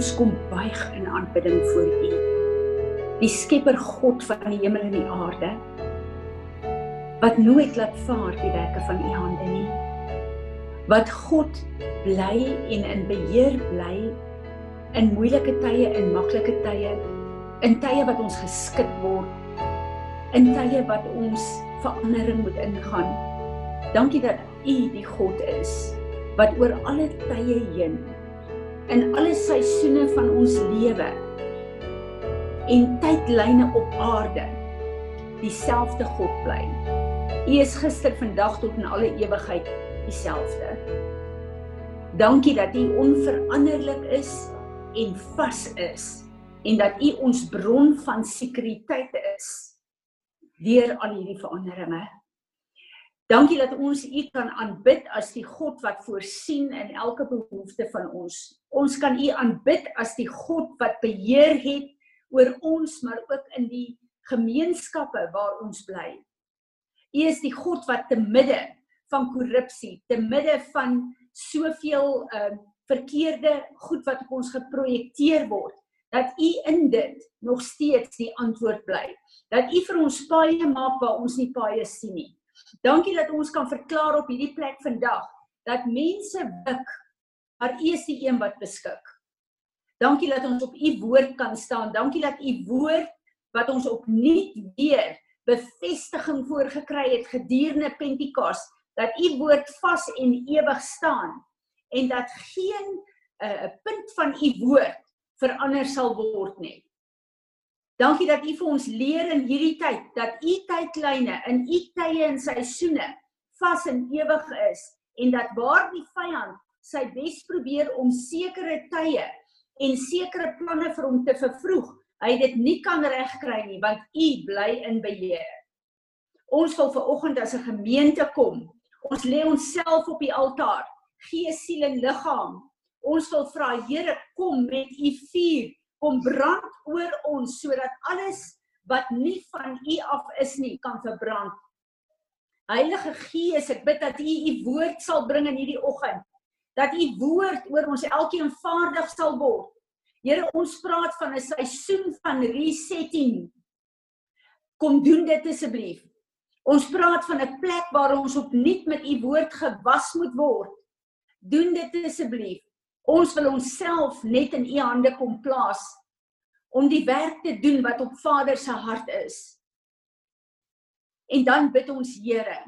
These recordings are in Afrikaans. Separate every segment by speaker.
Speaker 1: ons kom buig in aanbidding voor U. Die Skepper God van die hemel en die aarde wat nooit laat vaar die werke van U hande nie. Wat God bly en in beheer bly in moeilike tye en maklike tye, in tye wat ons geskit word, in tye wat ons verandering moet ingaan. Dankie dat U die God is wat oor alle tye heen in alle seisoene van ons lewe en tydlyne op aarde dieselfde God bly. U is gister, vandag tot in alle ewigheid dieselfde. Dankie dat U onveranderlik is en vas is en dat U ons bron van sekuriteit is deur al hierdie veranderinge. Dankie dat ons U kan aanbid as die God wat voorsien in elke behoefte van ons. Ons kan U aanbid as die God wat beheer het oor ons, maar ook in die gemeenskappe waar ons bly. U is die God wat te midde van korrupsie, te midde van soveel uh verkeerde goed wat op ons geprojekteer word, dat U in dit nog steeds die antwoord bly. Dat U vir ons paaie maak waar ons nie paaie sien nie Dankie dat ons kan verklaar op hierdie plek vandag dat mense buk, maar U is die een wat beskik. Dankie dat ons op U woord kan staan. Dankie dat U woord wat ons opnuut weer bevestiging voorgekry het gedurende Pentekos, dat U woord vas en ewig staan en dat geen 'n uh, punt van U woord verander sal word nie. Dankie dat U vir ons leer in hierdie tyd dat U tydlyne in U tye en seisoene vas en ewig is en dat waar die vyand sy bes probeer om sekere tye en sekere planne vir hom te vervroeg, hy dit nie kan regkry nie want U bly in beheer. Ons wil ver oggend as 'n gemeente kom. Ons lê onsself op die altaar, gees, siel en liggaam. Ons wil vra Here, kom met U vuur kom brand oor ons sodat alles wat nie van U af is nie kan verbrand. Heilige Gees, ek bid dat U U woord sal bring in hierdie oggend. Dat U woord oor ons elkeen vaardig sal word. Here, ons praat van 'n seisoen van resetting. Kom doen dit asseblief. Ons praat van 'n plek waar ons opnuut met U woord gewas moet word. Doen dit asseblief. Ons wil onsself net in u hande kom plaas om die werk te doen wat op Vader se hart is. En dan bid ons Here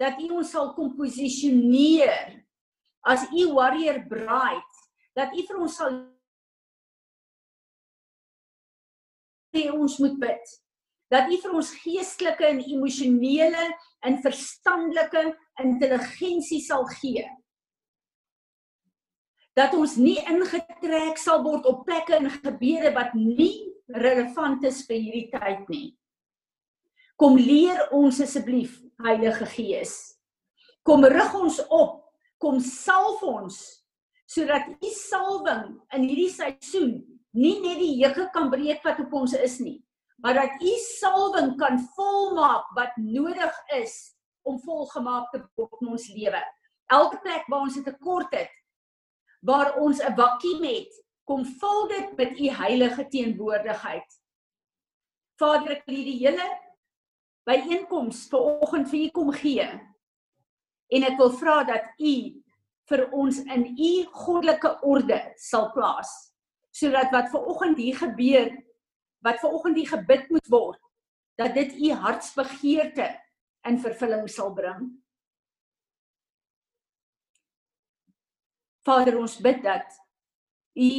Speaker 1: dat u ons sal komposisioneer as u warrior bride, dat u vir ons sal sê ons moet bid dat u vir ons geestelike en emosionele en verstandelike intelligensie sal gee dat ons nie ingetrek sal word op plekke en gebeure wat nie relevant is vir hierdie tyd nie. Kom leer ons asseblief, Heilige Gees. Kom rig ons op, kom salf ons sodat u salwing in hierdie seisoen nie net die hekke kan breek wat op ons is nie, maar dat u salwing kan volmaak wat nodig is om volgemaak te word in ons lewe. Elke plek waar ons 'n tekort het, waar ons 'n vakuum het, kom vul dit met u heilige teenwoordigheid. Vader, ek wil die hele byeenkoms vanoggend vir u kom gee. En ek wil vra dat u vir ons in u goddelike orde sal plaas sodat wat vanoggend hier gebeur, wat vanoggend hier gebid moet word, dat dit u hartsbegeerte in vervulling sal bring. Vader, ons bid dat U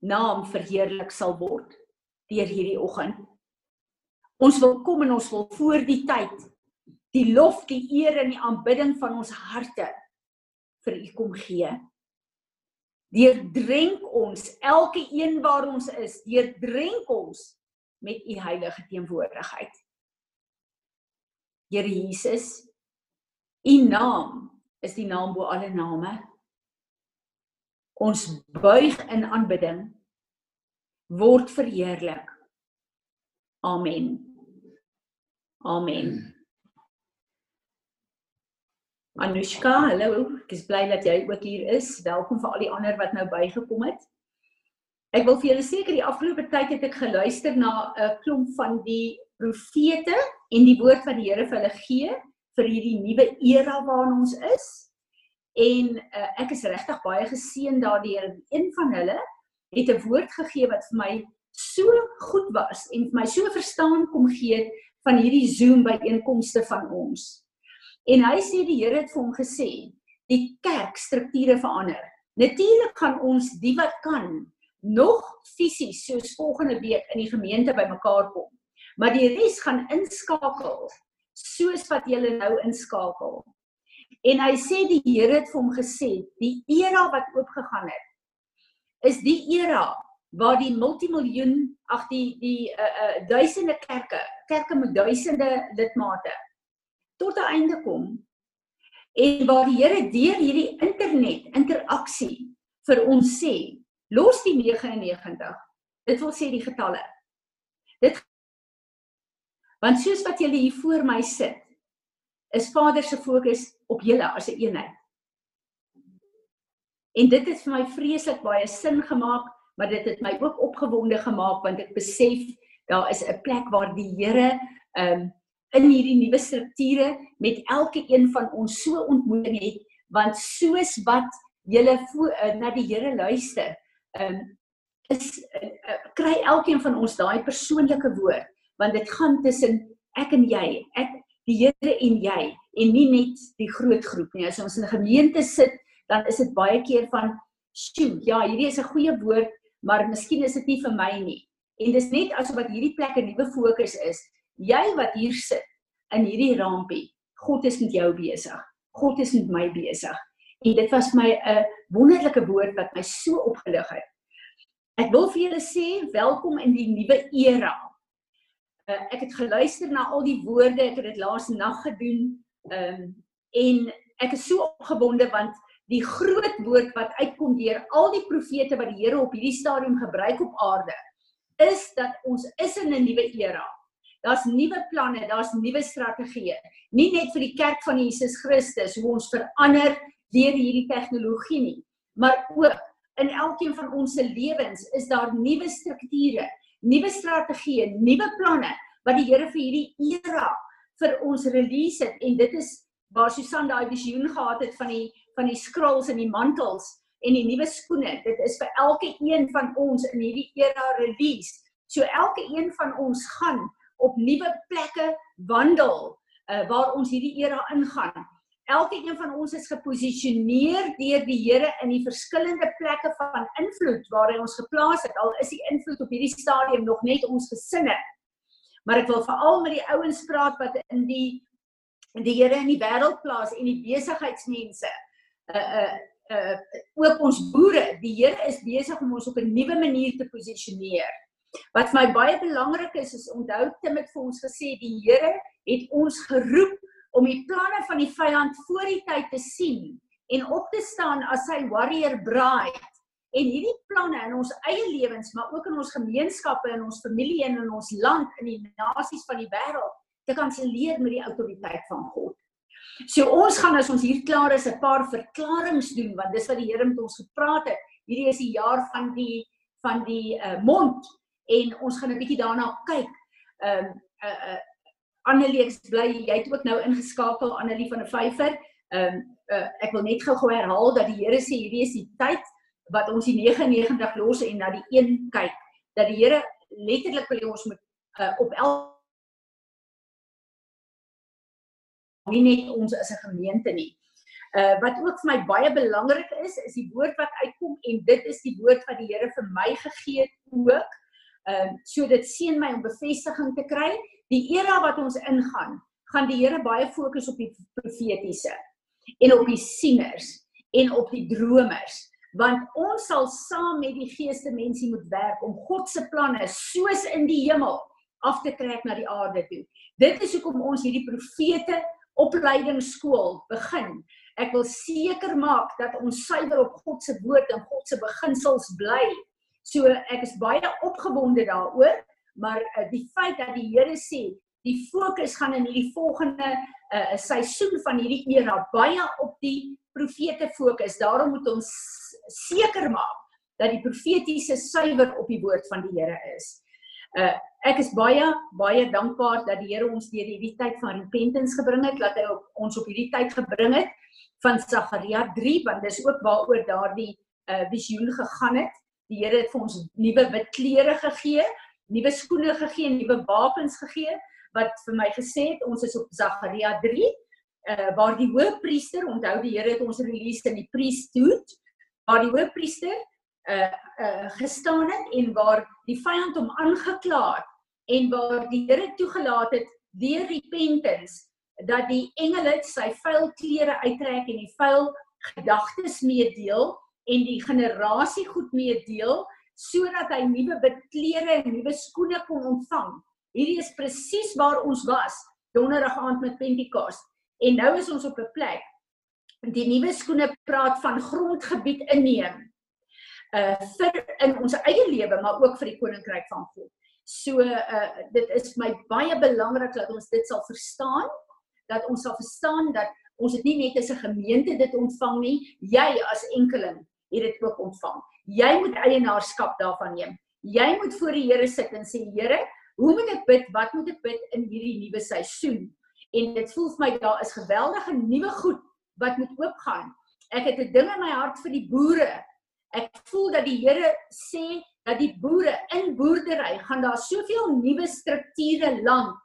Speaker 1: naam verheerlik sal word deur hierdie oggend. Ons wil kom en ons wil voor die tyd die lof, die eer en die aanbidding van ons harte vir U kom gee. Deurdrenk ons elke een waar ons is, deurdrenk ons met U heilige teenwoordigheid. Here Jesus, U naam is die naam bo alle name ons buig in aanbidding word verheerlik. Amen. Amen. Anushka, hallo. Ek is bly dat jy ook hier is. Welkom vir al die ander wat nou bygekom het. Ek wil vir julle dat die afgelope tyd het ek geluister na 'n klomp van die profete en die woord wat die Here vir hulle gee vir hierdie nuwe era waarin ons is. En uh, ek is regtig baie geseën daardeur. Een van hulle het 'n woord gegee wat vir my so goed was en vir my so verstaan kom gee van hierdie Zoom byeenkomste van ons. En hy sê die Here het vir hom gesê, die kerkstrukture verander. Natuurlik gaan ons die wat kan nog fisies soos volgende week in die gemeente bymekaar kom. Maar die res gaan inskakel soos wat julle nou inskakel. En hy sê die Here het vir hom gesê, die era wat oopgegaan het is die era waar die multimiljoen ag die die uh, uh, duisende kerke, kerke met duisende lidmate tot 'n einde kom en waar die Here deur hierdie internet interaksie vir ons sê, los die 99. Dit wil sê die getalle. Dit want soos wat julle hier voor my sit, is Vader se fokus op julle as 'n een eenheid. En dit het vir my vreeslik baie sin gemaak, maar dit het my ook opgewonde gemaak want ek besef daar is 'n plek waar die Here um in hierdie nuwe strukture met elke een van ons so ontmoeting het want soos wat julle uh, na die Here luister, um is uh, kry elkeen van ons daai persoonlike woord want dit gaan tussen ek en jy, ek die Here en jy en nie net die groot groep nie. As ons in 'n gemeente sit dan is dit baie keer van sjoe, ja, hierdie is 'n goeie woord, maar miskien is dit nie vir my nie. En dis net asof wat hierdie plek 'n nuwe fokus is. Jy wat hier sit in hierdie rampie, God is met jou besig. God is met my besig. En dit was my 'n wonderlike woord wat my so opgelig het. Ek wil vir julle sê, welkom in die nuwe era. Uh, ek het geluister na al die woorde, ek het dit laas nag gedoen. Ehm um, en ek is so opgewonde want die groot woord wat uitkom deur al die profete wat die Here op hierdie stadium gebruik op aarde is dat ons is in 'n nuwe era. Daar's nuwe planne, daar's nuwe strategieë. Nie net vir die kerk van Jesus Christus hoe ons verander deur hierdie tegnologie nie, maar ook in elkeen van ons se lewens is daar nuwe strukture, nuwe strategieë, nuwe planne wat die Here vir hierdie era vir ons release het en dit is waar Susan daai visioen gehad het van die van die scrolls en die mantels en die nuwe skoene. Dit is vir elke een van ons in hierdie era release. So elke een van ons gaan op nuwe plekke wandel uh, waar ons hierdie era ingaan. Elke een van ons is geposisioneer deur die Here in die verskillende plekke van invloed waar hy ons geplaas het. Al is die invloed op hierdie stadium nog net ons gesinne. Maar ek wil veral met die ouens praat wat in die in die Here in die wêreld plaas en die besigheidsmense uh uh ook ons boere, die Here is besig om ons op 'n nuwe manier te posisioneer. Wat my baie belangrik is, is onthou Tim het vir ons gesê die Here het ons geroep om die planne van die vyand voor die tyd te sien en op te staan as sy warrior bride. En hierdie planne in ons eie lewens, maar ook in ons gemeenskappe en ons familie en in ons land in die nasies van die wêreld te kanselleer met die autoriteit van God. So ons gaan as ons hier klaar is 'n paar verklaringe doen want dis wat die Here met ons gepraat het. Hierdie is die jaar van die van die uh, mond en ons gaan 'n bietjie daarna kyk. Ehm um, uh, uh Annelie ek bly jy het ook nou ingeskakel Annelie van 'n vyfer. Ehm um, uh, ek wil net gou-gou herhaal dat die Here sê hierdie is die tyd wat ons die 99 los en na die een kyk. Dat die Here letterlik wil ons moet uh, op elke nie net ons as 'n gemeente nie. Uh wat ook vir my baie belangrik is, is die woord wat uitkom en dit is die woord wat die Here vir my gegee het ook. Ehm uh, so dit seën my om bevestiging te kry. Die era wat ons ingaan, gaan die Here baie fokus op die profetiese en op die sieners en op die dromers want ons sal saam met die geeste mense moet werk om God se planne soos in die hemel af te trek na die aarde toe. Dit is hoekom ons hierdie profete opleidingsskool begin. Ek wil seker maak dat ons suiwer op God se woord en God se beginsels bly. So ek is baie opgewonde daaroor, maar uh, die feit dat die Here sê die fokus gaan in hierdie volgende uh, seisoen van hierdie era baie op die profete fokus. Daarom moet ons seker maak dat die profetiese suiwer op die woord van die Here is. Uh ek is baie baie dankbaar dat die Here ons deur hierdie tyd van repentance gebring het, dat hy op, ons op hierdie tyd gebring het van Sagaria 3 want dis ook waaroor daardie uh visioen gegaan het. Die Here het vir ons nuwe wit klere gegee, nuwe skoene gegee, nuwe wapens gegee wat vir my gesê het ons is op Sagaria 3 uh waar die hoofpriester onthou die Here het ons release in die priesthood waar die hoofpriester uh uh gestaan het en waar die vyand hom aangekla het en waar die Here toegelaat het deur repentance dat die engele sy vuil klere uittrek en die vuil gedagtes meedeel en die generasie goed meedeel sodat hy nuwe klere en nuwe skoene kon ontvang. Hierdie is presies waar ons was donderdag aand met Pentekoste. En nou is ons op 'n plek. Die nuwe skoene praat van grondgebied inneem. Uh vir in ons eie lewe, maar ook vir die koninkryk van God. So uh dit is my baie belangrik dat ons dit sal verstaan, dat ons sal verstaan dat ons dit nie net as 'n gemeente dit ontvang nie, jy as enkeling het dit ook ontvang. Jy moet eienaarskap daarvan neem. Jy moet voor die Here sit en sê Here, hoe moet ek bid? Wat moet ek bid in hierdie nuwe seisoen? En dit voel vir my daar is geweldige nuwe goed wat moet oopgaan. Ek het 'n ding in my hart vir die boere. Ek voel dat die Here sê dat die boere in boerdery gaan daar soveel nuwe strukture land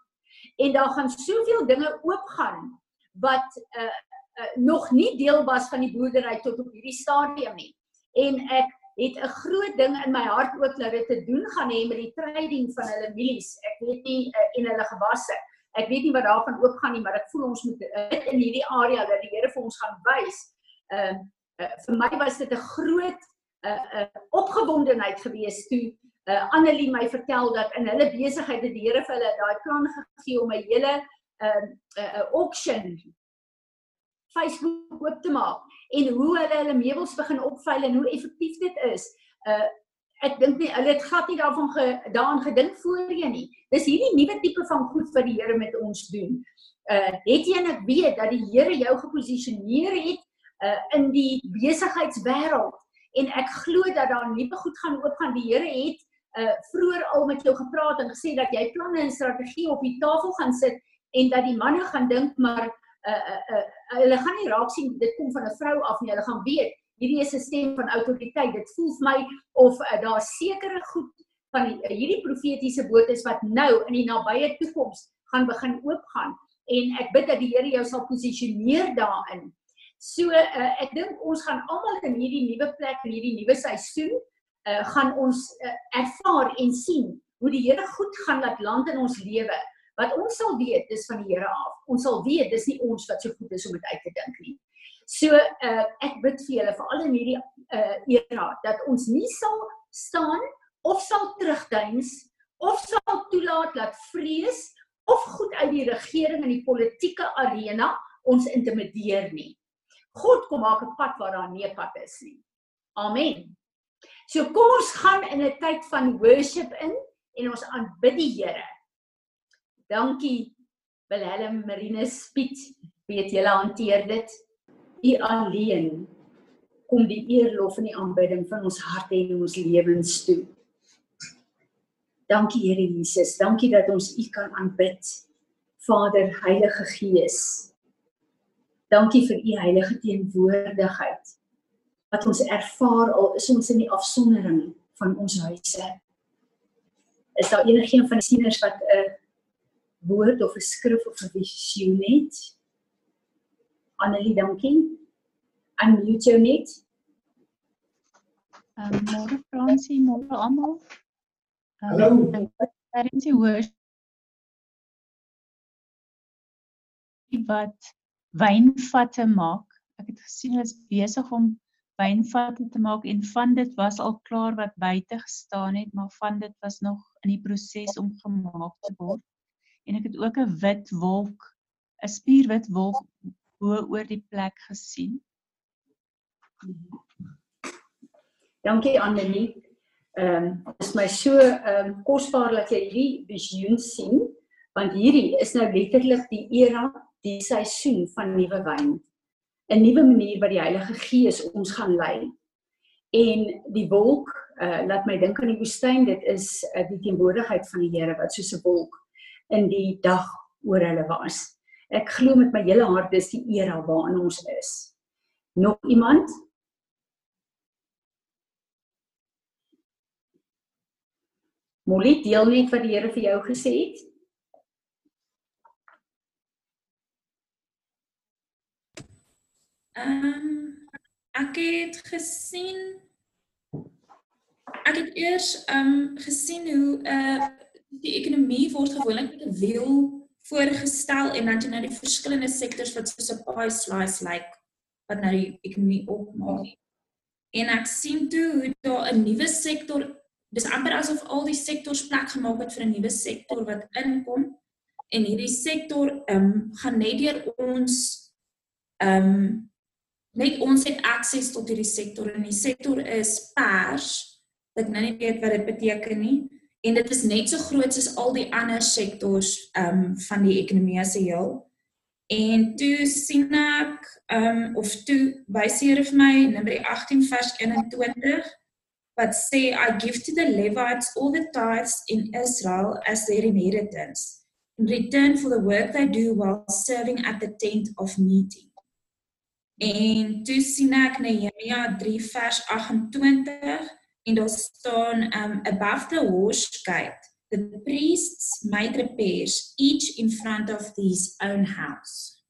Speaker 1: en daar gaan soveel dinge oopgaan wat uh, uh, nog nie deel was van die boerdery tot op hierdie stadium nie. En ek het 'n groot ding in my hart ook dat dit te doen gaan hê met die trading van hulle mielies. Ek weet nie uh, en hulle gewasse. Ek weet nie wat daarvan ook gaan nie, maar ek voel ons moet uh, in hierdie area dat die Here vir ons gaan wys. Ehm uh, uh, vir my was dit 'n groot 'n uh, uh, opgewondenheid gewees toe uh, Annelie my vertel dat in hulle besigheid het die Here vir hulle daai plan gegee om 'n hele 'n uh, uh, uh, auction Facebook oop te maak en hoe hulle hulle meubels begin opveil en hoe effektief dit is. Uh ek dink nie hulle het glad nie daarvan ge, daaraan gedink voorheen nie. Dis hierdie nuwe tipe van goed wat die Here met ons doen. Uh het jy net weet dat die Here jou geposisioneer het uh in die besigheidswêreld en ek glo dat daar nuwe goed gaan oopgaan. Die Here het uh vroeër al met jou gepraat en gesê dat jy planne en strategie op die tafel gaan sit en dat die manne gaan dink maar uh, uh, uh, hulle gaan nie raak sien dit kom van 'n vrou af nie. Hulle gaan weet hierdie is 'n stem van autoriteit. Dit voel vir my of uh, daar sekere goed van die, uh, hierdie profetiese woord is wat nou in die nabye toekoms gaan begin oopgaan en ek bid dat die Here jou sal posisioneer daarin. So uh, ek dink ons gaan almal in hierdie nuwe plek en hierdie nuwe seisoen uh, gaan ons uh, ervaar en sien hoe die Here goed gaan laat land in ons lewe wat ons sal weet dis van die Here af. Ons sal weet dis nie ons wat so goed is om dit uit te dink nie. So uh ek bid vir julle veral in hierdie uh era dat ons nie sal staan of sal terugduins of sal toelaat dat vrees of goed uit die regering en die politieke arena ons intimideer nie. God kom maak 'n pad waar daar nie 'n pad is nie. Amen. So kom ons gaan in 'n tyd van worship in en ons aanbid die Here. Dankie Wilhelm Marinus Piet. Weet julle hanteer dit. U alleen kom die eerlof en die aanbidding van ons harte en ons lewens toe. Dankie Here Jesus. Dankie dat ons U kan aanbid. Vader, Heilige Gees. Dankie vir U heilige teenwoordigheid. Wat ons ervaar al is ons in die afsondering van ons huise. Is daar enigiemand van die sieners wat 'n uh, woord of 'n skrif of 'n visioen het. Annelie, dankie. Unmute jou net.
Speaker 2: Ehm um, môre Fransie, môre almal.
Speaker 3: Um, Hallo.
Speaker 2: Die woord wat wynvatte maak. Ek het gesien hulle is besig om wynvatte te maak en van dit was al klaar wat buite gestaan het, maar van dit was nog in die proses om gemaak te word en ek het ook 'n wit wolk, 'n spierwit wolk bo oor die plek gesien.
Speaker 1: Dankie Annelie. Ehm um, is my so ehm um, kosbaar dat jy hierdie visioen sien want hierdie is nou letterlik die era, die seisoen van nuwe wyn. 'n Nuwe manier wat die Heilige Gees ons gaan lei. En die wolk uh laat my dink aan die woestyn, dit is uh, die teenwoordigheid van die Here wat soos 'n wolk in die dag oor hulle was. Ek glo met my hele hart dis die era waarin ons is. Nog iemand? Molly, deel net wat die Here vir jou gesê het.
Speaker 3: Ehm um, ek het gesien ek het eers ehm um, gesien hoe 'n uh, die ekonomie word gewoonlik met 'n wiel voorgestel en dan jy nou die verskillende sektors wat soos 'n pie slice lyk like, wat nou die ekonomie opmaak. En ek sien toe hoe daar 'n nuwe sektor, dis amper asof al die sektors plek gemaak het vir 'n nuwe sektor wat inkom en hierdie sektor ehm um, gaan net deur ons ehm um, net ons het akses tot hierdie sektor en die sektor is pers. Ek nou nie weet wat dit beteken nie en dit is net so groot soos al die ander sektors ehm um, van die ekonomie 'n heel. En toe sien ek ehm um, of toe wys hier vir my nummer 18 vers 21 wat sê I give to the Levites all the tithes in Israel as their inheritance in return for the work they do while serving at the tent of meeting. En toe sien ek Nehemia 3 vers 28 en daar staan um above the horse gate the priests made repairs each in front of his own house.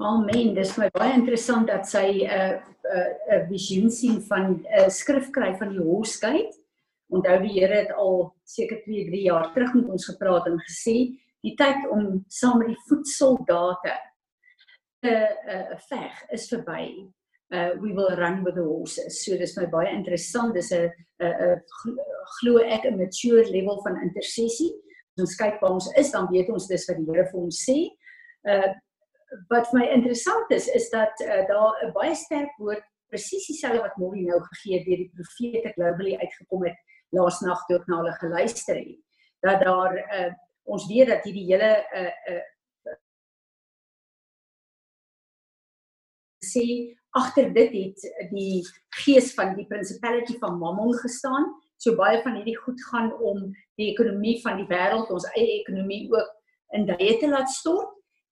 Speaker 1: Amen. Dis my baie interessant dat sy 'n uh, 'n uh, 'n uh, visioen sien van 'n uh, skrif kry van die horse gate. Onthou die Here het al seker 2, 3 jaar terug met ons gepraat en gesê die tyd om saam met die voetsoldate te uh, veg is verby. Uh we will run with the horses. So dis my baie interessant. Dis 'n 'n glo ek 'n mature level van intersessie. As ons kyk waar ons is, dan weet ons dis wat die Here vir ons sê. Uh wat vir my interessant is is dat uh, daar 'n baie sterk woord presies dieselfde wat Molly nou gegee het deur die profete globally uitgekom het laasnag toe ek na hulle geluister het. Dat daar uh ons weet dat hierdie hele uh uh sê agter dit het die gees van die principality van Mammon gestaan. So baie van hierdie goed gaan om die ekonomie van die wêreld, ons eie ekonomie ook in duie te laat stort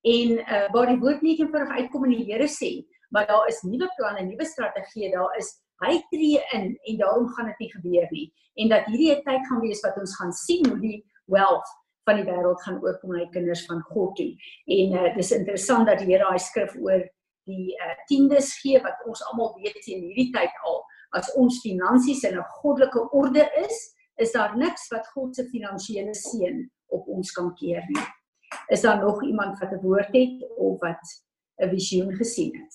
Speaker 1: en uh, waar die woord net eenvoudig uitkom en die Here sê, maar daar is nuwe planne, nuwe strategieë, daar is hy tree in en daarom gaan dit nie gebeur nie. En dat hierdie 'n tyd gaan wees wat ons gaan sien hoe die wealth van die wêreld gaan oorkom na die kinders van God toe. En uh, dis interessant dat die Here daai skrif oor die uh, tiendes gee wat ons almal weet in hierdie tyd al as ons finansies in 'n goddelike orde is, is daar niks wat God se finansiële seën op ons kan keer nie. Is daar nog iemand wat 'n woord het of wat 'n visioen gesien het?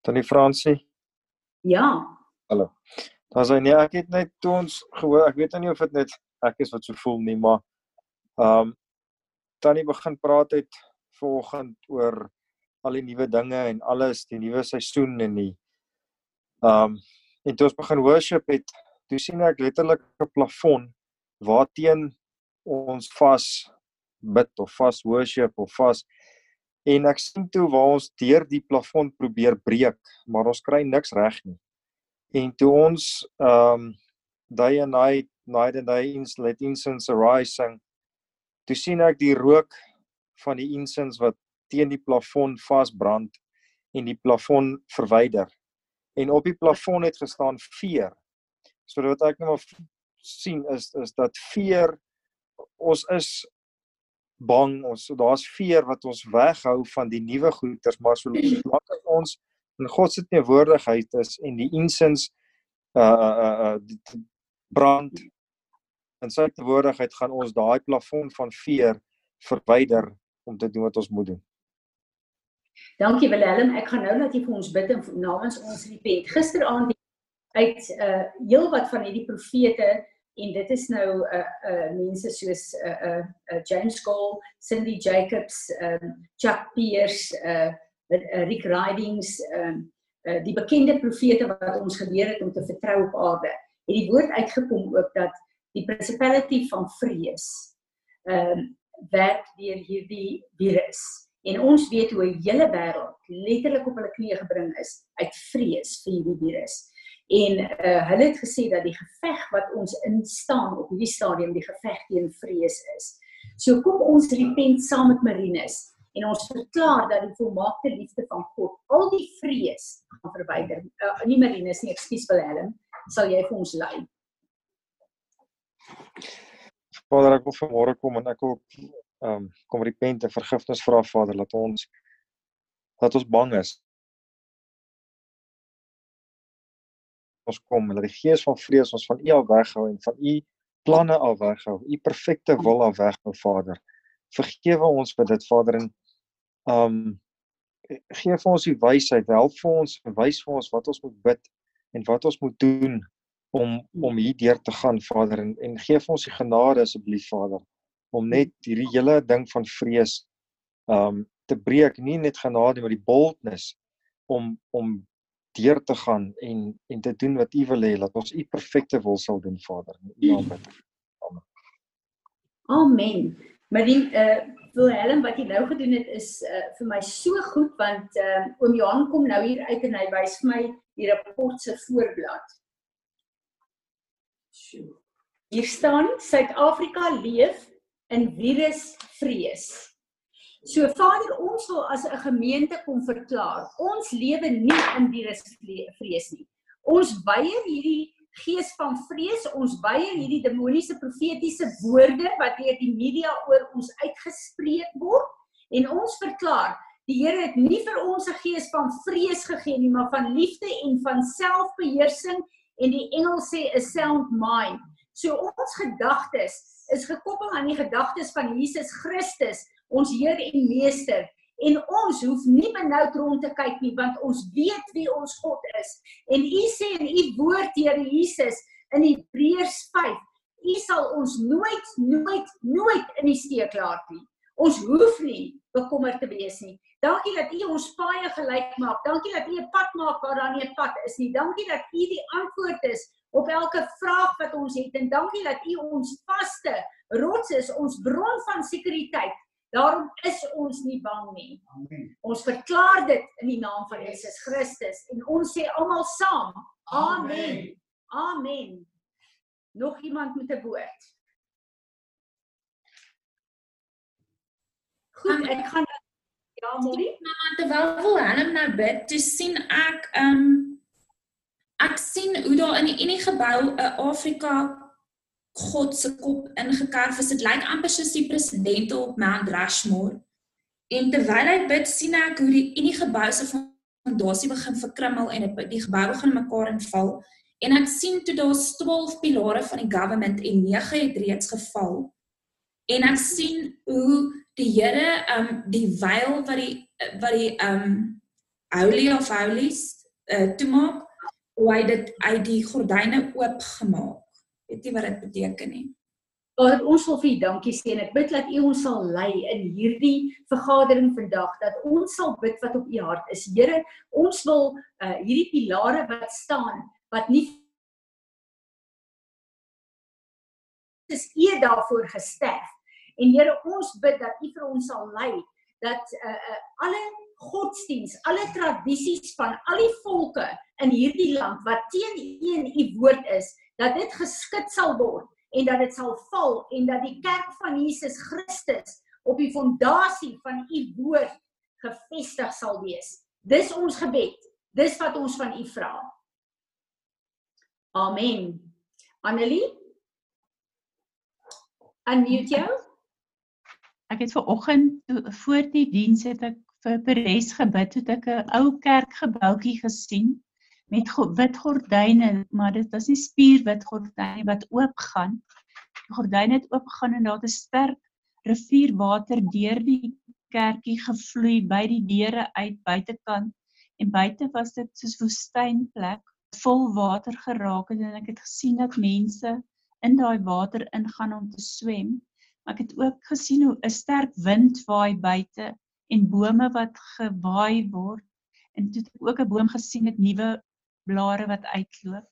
Speaker 4: Tannie Fransie?
Speaker 1: Ja.
Speaker 4: Hallo. Dan sê nee, ek het net toe ons gehoor, ek weet nie of dit net ek is wat so voel nie, maar ehm um, Tannie begin praat het vanoggend oor al die nuwe dinge en alles, die nuwe seisoen en die um en toe ons begin worship het, toe sien ek letterlik 'n plafon waarteen ons vas bid of vas worship of vas en ek sien toe waar ons deur die plafon probeer breek, maar ons kry niks reg nie. En toe ons um day and night night and day ins let incense arise sing, toe sien ek die rook van die incense wat teen die plafon vasbrand en die plafon verwyder. En op die plafon het gestaan veer. So wat ek nou maar sien is is dat veer ons is bang ons daar's veer wat ons weghou van die nuwe goeders maar so lank as ons in God se teenwoordigheid is en die incense uh uh uh die brand in sy teenwoordigheid gaan ons daai plafon van veer verwyder om te doen wat ons moet doen.
Speaker 1: Dankie Willem. Ek gaan nou net vir ons bid en namens ons repent. Gisteraand uit uh heel wat van hierdie profete en dit is nou uh uh mense soos uh uh, uh James Cole, Cindy Jacobs, um Chuck Pierce, uh, uh Rick Ridings, um uh, die bekende profete wat ons geleer het om te vertrou op aarde. Het die woord uitgekom ook dat die principality van vrees um werk deur hierdie virus En ons weet hoe 'n hele wêreld letterlik op hulle knieë gebring is uit vrees vir hierdie virus. En uh, hulle het gesê dat die geveg wat ons instaan op hierdie stadium die geveg teen vrees is. So kom ons repent saam met Marinus en ons verklaar dat die volmaakte liefde van God al die vrees gaan verwyder. Uh, nie Marinus nie, ekskuus Willem, sal jy vir ons lei.
Speaker 4: Vader, ek wil vanmôre kom en ek wil ehm um, kom repent en vergifnis vra Vader dat ons dat ons bang is. Ons kom en dat die gees van vrees ons van U af weghou en van U planne af weghou. U perfekte wil af weghou Vader. Vergewe ons vir dit Vader en ehm um, gee vir ons die wysheid, help vir ons wys vir ons wat ons moet bid en wat ons moet doen om om hier deur te gaan Vader en en gee vir ons die genade asseblief Vader om net hierdie hele ding van vrees um te breek, nie net genade maar die boldness om om deur te gaan en en te doen wat U wil hê dat ons U perfekte wil sal doen Vader in U naam bid.
Speaker 1: Amen. Amen. Maar die uh Wilhelm wat jy nou gedoen het is uh vir my so goed want uh oom Johan kom nou hier uit en hy wys vir my die rapport se voorblad. Hier staan Suid-Afrika leef in virusvrees. So Vader, ons wil as 'n gemeente kom verklaar, ons lewe nie in virusvrees nie. Ons weier hierdie gees van vrees, ons weier hierdie demoniese profetiese woorde wat deur die media oor ons uitgespreek word en ons verklaar Die Here het nie vir ons 'n gees van vrees gegee nie, maar van liefde en van selfbeheersing en die engel sê 'n sound mind. So ons gedagtes is gekoppel aan die gedagtes van Jesus Christus, ons Heer en Meester. En ons hoef nie benoud rond te kyk nie want ons weet wie ons God is. En U sê in U woord Here Jesus in Hebreërs 5, U sal ons nooit nooit nooit in die steek laat nie. Ons hoef nie bekommerd te wees nie. Dankie dat U ons paie gelyk maak. Dankie dat U 'n pad maak waar daar nie 'n pad is nie. Dankie dat U die antwoord is op elke vraag wat ons het en dankie dat U ons vaste rots is, ons bron van sekuriteit. Daarom is ons nie bang nie. Amen. Ons verklaar dit in die naam van Jesus Christus en ons sê almal saam. Amen. Amen. Nog iemand met 'n woord? Goed, ek gaan Ja, Molly.
Speaker 3: Maar terwyl Willem nou bid, toe sien ek um, ek sien hoe daar in die Unie gebou 'n Afrika God se kop ingekerf is. Dit lyk amper soos die presidente op Mount Rushmore. En terwyl hy bid, sien ek hoe die Unie gebou se fondasie begin verkrummel en die gebou begin mekaar inval. En ek sien toe daar 12 pilare van die government en 9 het reeds geval. En ek sien hoe die Here um die veil wat die wat die um holy of holies uh, toemaak hoe hy dit uit die gordyne oop gemaak. Weet jy wat dit beteken nie?
Speaker 1: Vader, ons wil vir U dankie sê en ek bid dat U ons sal lei in hierdie vergadering vandag dat ons sal bid wat op U hart is. Here, ons wil uh, hierdie pilare wat staan wat nie is U daarvoor gesterf. En Here, ons bid dat U vir ons sal lei dat uh, uh, alle godsdiens, alle tradisies van al die volke in hierdie land wat teen U en U woord is, dat dit geskit sal word en dat dit sal val en dat die kerk van Jesus Christus op die fondasie van U woord gefestig sal wees. Dis ons gebed. Dis wat ons van U vra. Amen. Annelie? Unmute jou.
Speaker 2: Ek het ver oggend voor die diens het ek vir Peres gebid het ek 'n ou kerkgebouetjie gesien met wit gordyne, maar dit was nie spierwit gordyne wat oopgaan. Die gordyne het oopgegaan en daar het 'n sterk rivierwater deur die kerkie gevloei by die deure uit buitekant en buite was dit soos woestynplek vol water geraak het en ek het gesien dat mense in daai water ingaan om te swem. Maar ek het ook gesien hoe 'n sterk wind waai buite en bome wat gewaai word en toe het ek ook 'n boom gesien met nuwe blare wat uitloop.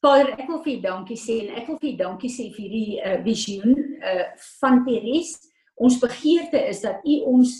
Speaker 1: Vader, ek wil vir U dankie sê en ek wil vir U dankie sê vir hierdie uh, visioen uh, van Teres. Ons begeerte is dat U ons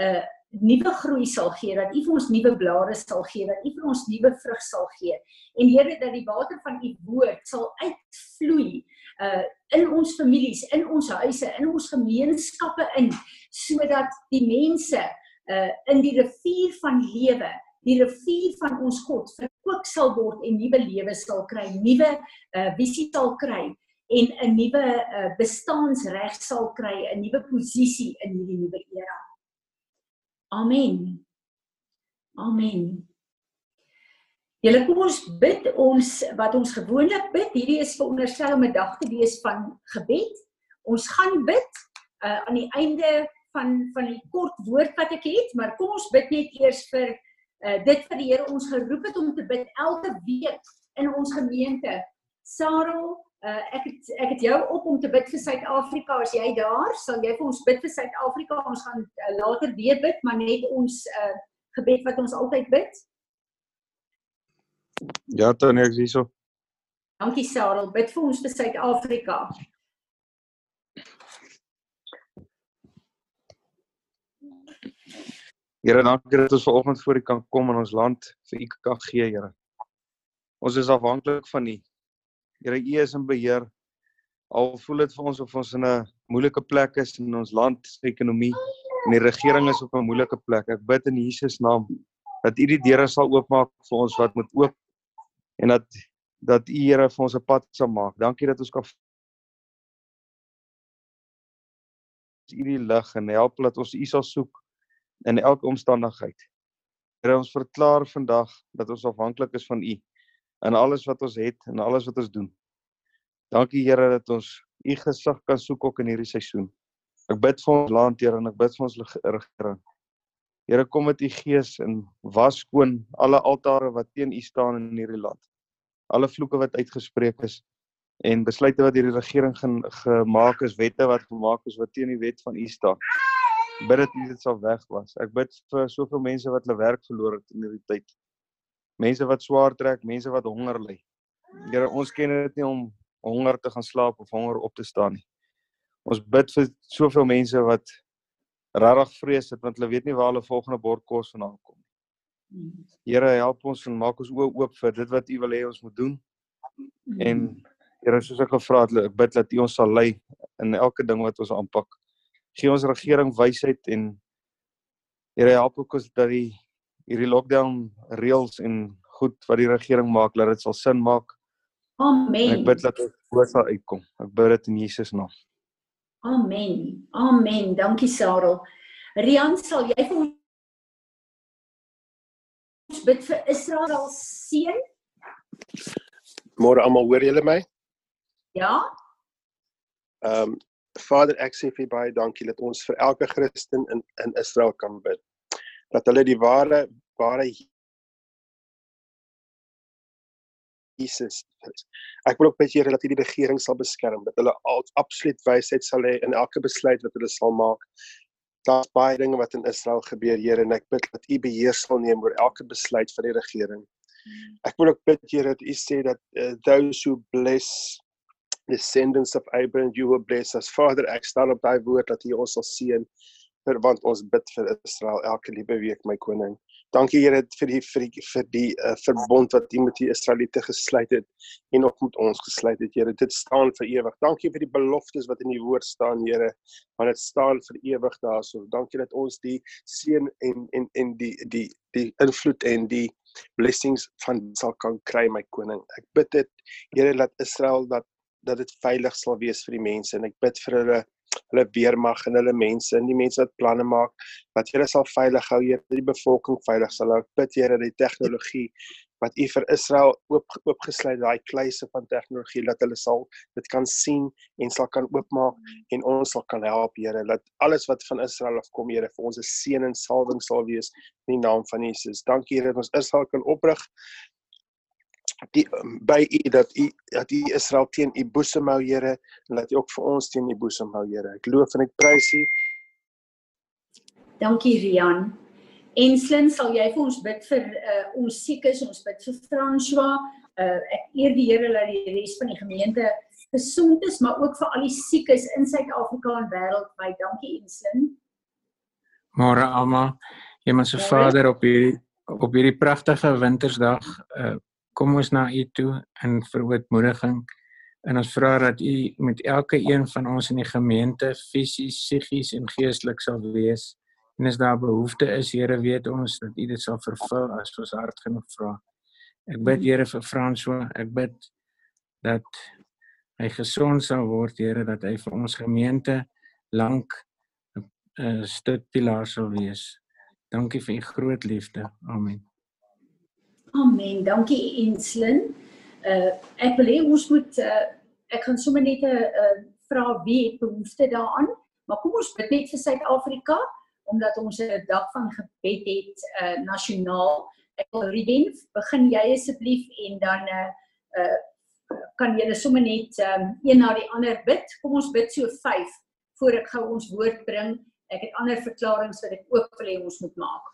Speaker 1: 'n uh, nuwe groei sal gee, dat U vir ons nuwe blare sal gee, dat U vir ons nuwe vrug sal gee. En Here dat die water van U woord sal uitvloei uh in ons families, in ons huise, in ons gemeenskappe in sodat die mense uh in die rivier van lewe, die rivier van ons God verkoop sal word en nuwe lewe sal kry, nuwe uh visie sal kry en 'n nuwe uh, bestaansreg sal kry, 'n nuwe posisie in hierdie nuwe era. Amen. Amen. Julle kom ons bid ons wat ons gewoonlik bid. Hierdie is veronderstel om 'n dag te wees van gebed. Ons gaan bid uh, aan die einde van van die kort woord wat ek het, maar kom ons bid net eers vir uh, dit vir die Here ons geroep het om te bid elke week in ons gemeente. Sarah, uh, ek het ek het jou op om te bid vir Suid-Afrika. As jy daar, sal jy vir ons bid vir Suid-Afrika. Ons gaan uh, later weer bid, maar net ons uh, gebed wat ons altyd bid.
Speaker 5: Ja, Tony, ek sien so.
Speaker 1: Dankie Sarah, bid vir ons vir Suid-Afrika.
Speaker 5: Here, dankie dat ons vanoggend voor U kan kom en ons land vir U kan gee, Here. Ons is afhanklik van U. Here, U is in beheer. Al voel dit vir ons of ons in 'n moeilike plek is in ons land se ekonomie en die regering is op 'n moeilike plek. Ek bid in Jesus naam dat U die deure sal oopmaak vir ons wat moet oop en dat dat U Here vir ons 'n pad sal maak. Dankie dat ons kan U die lig en help dat ons U sal soek in elke omstandigheid. Here ons verklaar vandag dat ons afhanklik is van U in alles wat ons het en alles wat ons doen. Dankie Here dat ons U gesig kan soek ook in hierdie seisoen. Ek bid vir ons land Here en ek bid vir ons regering. Here kom met U gees en was skoon alle altare wat teen U staan in hierdie land. Alle vloeke wat uitgespreek is en besluite wat hierdie regering gemaak is, wette wat gemaak is wat teen die wet van U staan bid dat dit sal weg was. Ek bid vir soveel mense wat hulle werk verloor het in hierdie tyd. Mense wat swaar trek, mense wat honger ly. Here, ons ken dit nie om honger te gaan slaap of honger op te staan nie. Ons bid vir soveel mense wat regtig vrees het want hulle weet nie waar hulle volgende bord kos vandaan kom. Here, help ons en maak ons oë oop vir dit wat U wil hê ons moet doen. En Here, soos ek gevra het, ek bid dat U ons sal lei in elke ding wat ons aanpak gee ons regering wysheid en Here help ook ons dat die hierdie lockdown reëls en goed wat die regering maak dat dit sal sin maak.
Speaker 1: Amen.
Speaker 5: En ek bid dat dit voor sal uitkom. Ek bid dit in Jesus naam.
Speaker 1: Amen. Amen. Dankie Sarel. Rian, sal jy vir ons bid vir Israel seën?
Speaker 6: Môre almal, hoor julle my?
Speaker 1: Ja?
Speaker 6: Ehm um, Vader, ek sê vir baie dankie dat ons vir elke Christen in in Israel kan bid. Dat hulle die ware ware Jesus is. Ek wil ook bid Here dat U die regering sal beskerm, dat hulle absoluut wysheid sal hê in elke besluit wat hulle sal maak. Daar's baie dinge wat in Israel gebeur, Here, en ek bid dat U beheer sal neem oor elke besluit van die regering. Ek wil ook bid Here dat U sê dat uh, those who bless descendants of Abraham you will bless us. Father ek staan op daai woord dat U ons sal seën vir want ons bid vir Israel elke liewe week my koning dankie Here vir die vir die vir die uh, verbond wat U met die Israeliete gesluit het en ook met ons gesluit het Here. Dit staan vir ewig. Dankie vir die beloftes wat in die woord staan Here want dit staan vir ewig daarso. Dankie dat ons die seën en en en die die die invloed en die blessings van sal kan kry my koning. Ek bid dit Here dat Israel dat dat dit veilig sal wees vir die mense en ek bid vir hulle hulle weermag en hulle mense en die mense wat planne maak wat hulle sal veilig hou hier die bevolking veilig sal hou. Bid Here dat die tegnologie wat u vir Israel oop oopgesluit daai kluise van tegnologie dat hulle sal dit kan sien en sal kan oopmaak en ons sal kan help Here dat alles wat van Israel afkom Here vir ons 'n seën en salwing sal wees in die naam van Jesus. Dankie Here dat ons Israel kan oprig die by u dat u dat u Israel teen u boesem hou Here en dat u ook vir ons teen u boesem hou Here. Ek loof en ek prys u.
Speaker 1: Dankie Rian. Enslin, sal jy vir ons bid vir uh, ons siekes, ons bid vir François. Uh, ek eer die Here dat die res van die gemeente gesond is, maar ook vir al die siekes in Suid-Afrika en wêreldwyd. Dankie Inslin.
Speaker 7: Môre almal. Hemelse Vader op hierdie op hierdie pragtige wintersdag, uh, kom ons na U toe in verootmoediging en ons vra dat U met elke een van ons in die gemeente fisies, psigies en geestelik sal wees. En as daar behoefte is, Here, weet ons dat U dit sal vervul as ons hart genoeg vra. Ek bid Here vir François, ek bid dat hy gesond sal word, Here, dat hy vir ons gemeente lank 'n uh, stuk pilaar sal wees. Dankie vir u groot liefde. Amen.
Speaker 1: Amen. Dankie Enslin. Uh ek hê ons moet uh ek gaan sommer net 'n uh, vra wie het behoefte daaraan, maar kom ons bid net vir Suid-Afrika omdat ons 'n dag van gebed het uh nasionaal. Ek wil Ruben, begin jy asseblief en dan uh uh kan julle sommer net um, een na die ander bid. Kom ons bid so 5 voor ek gou ons woord bring. Ek het ander verklaringe wat ek ook hê ons moet maak.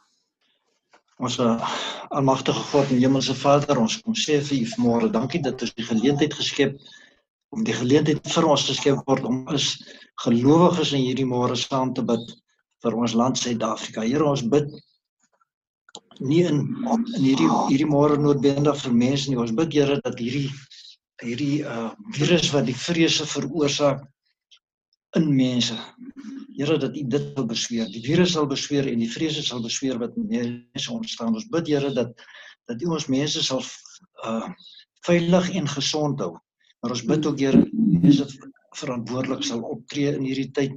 Speaker 8: Ons uh, almagtige God en Hemelse Vader, ons kom sê vir U vanmôre, dankie dat ons die geleentheid geskep om die geleentheid vir ons geskep word om as gelowiges in hierdie môre saam te bid vir ons land Suid-Afrika. Here, ons bid nie in in hierdie hierdie môre noodwendig vir mense nie. Ons bid Here dat hierdie hierdie uh virus wat die vrese veroorsaak in mense. Here dat U dit sal besweer. Die virus sal besweer en die vrese sal besweer wat mense ontstaan. Ons bid Here dat dat U ons mense sal uh veilig en gesond hou. Maar ons bid ook Here mense verantwoordelik sal optree in hierdie tyd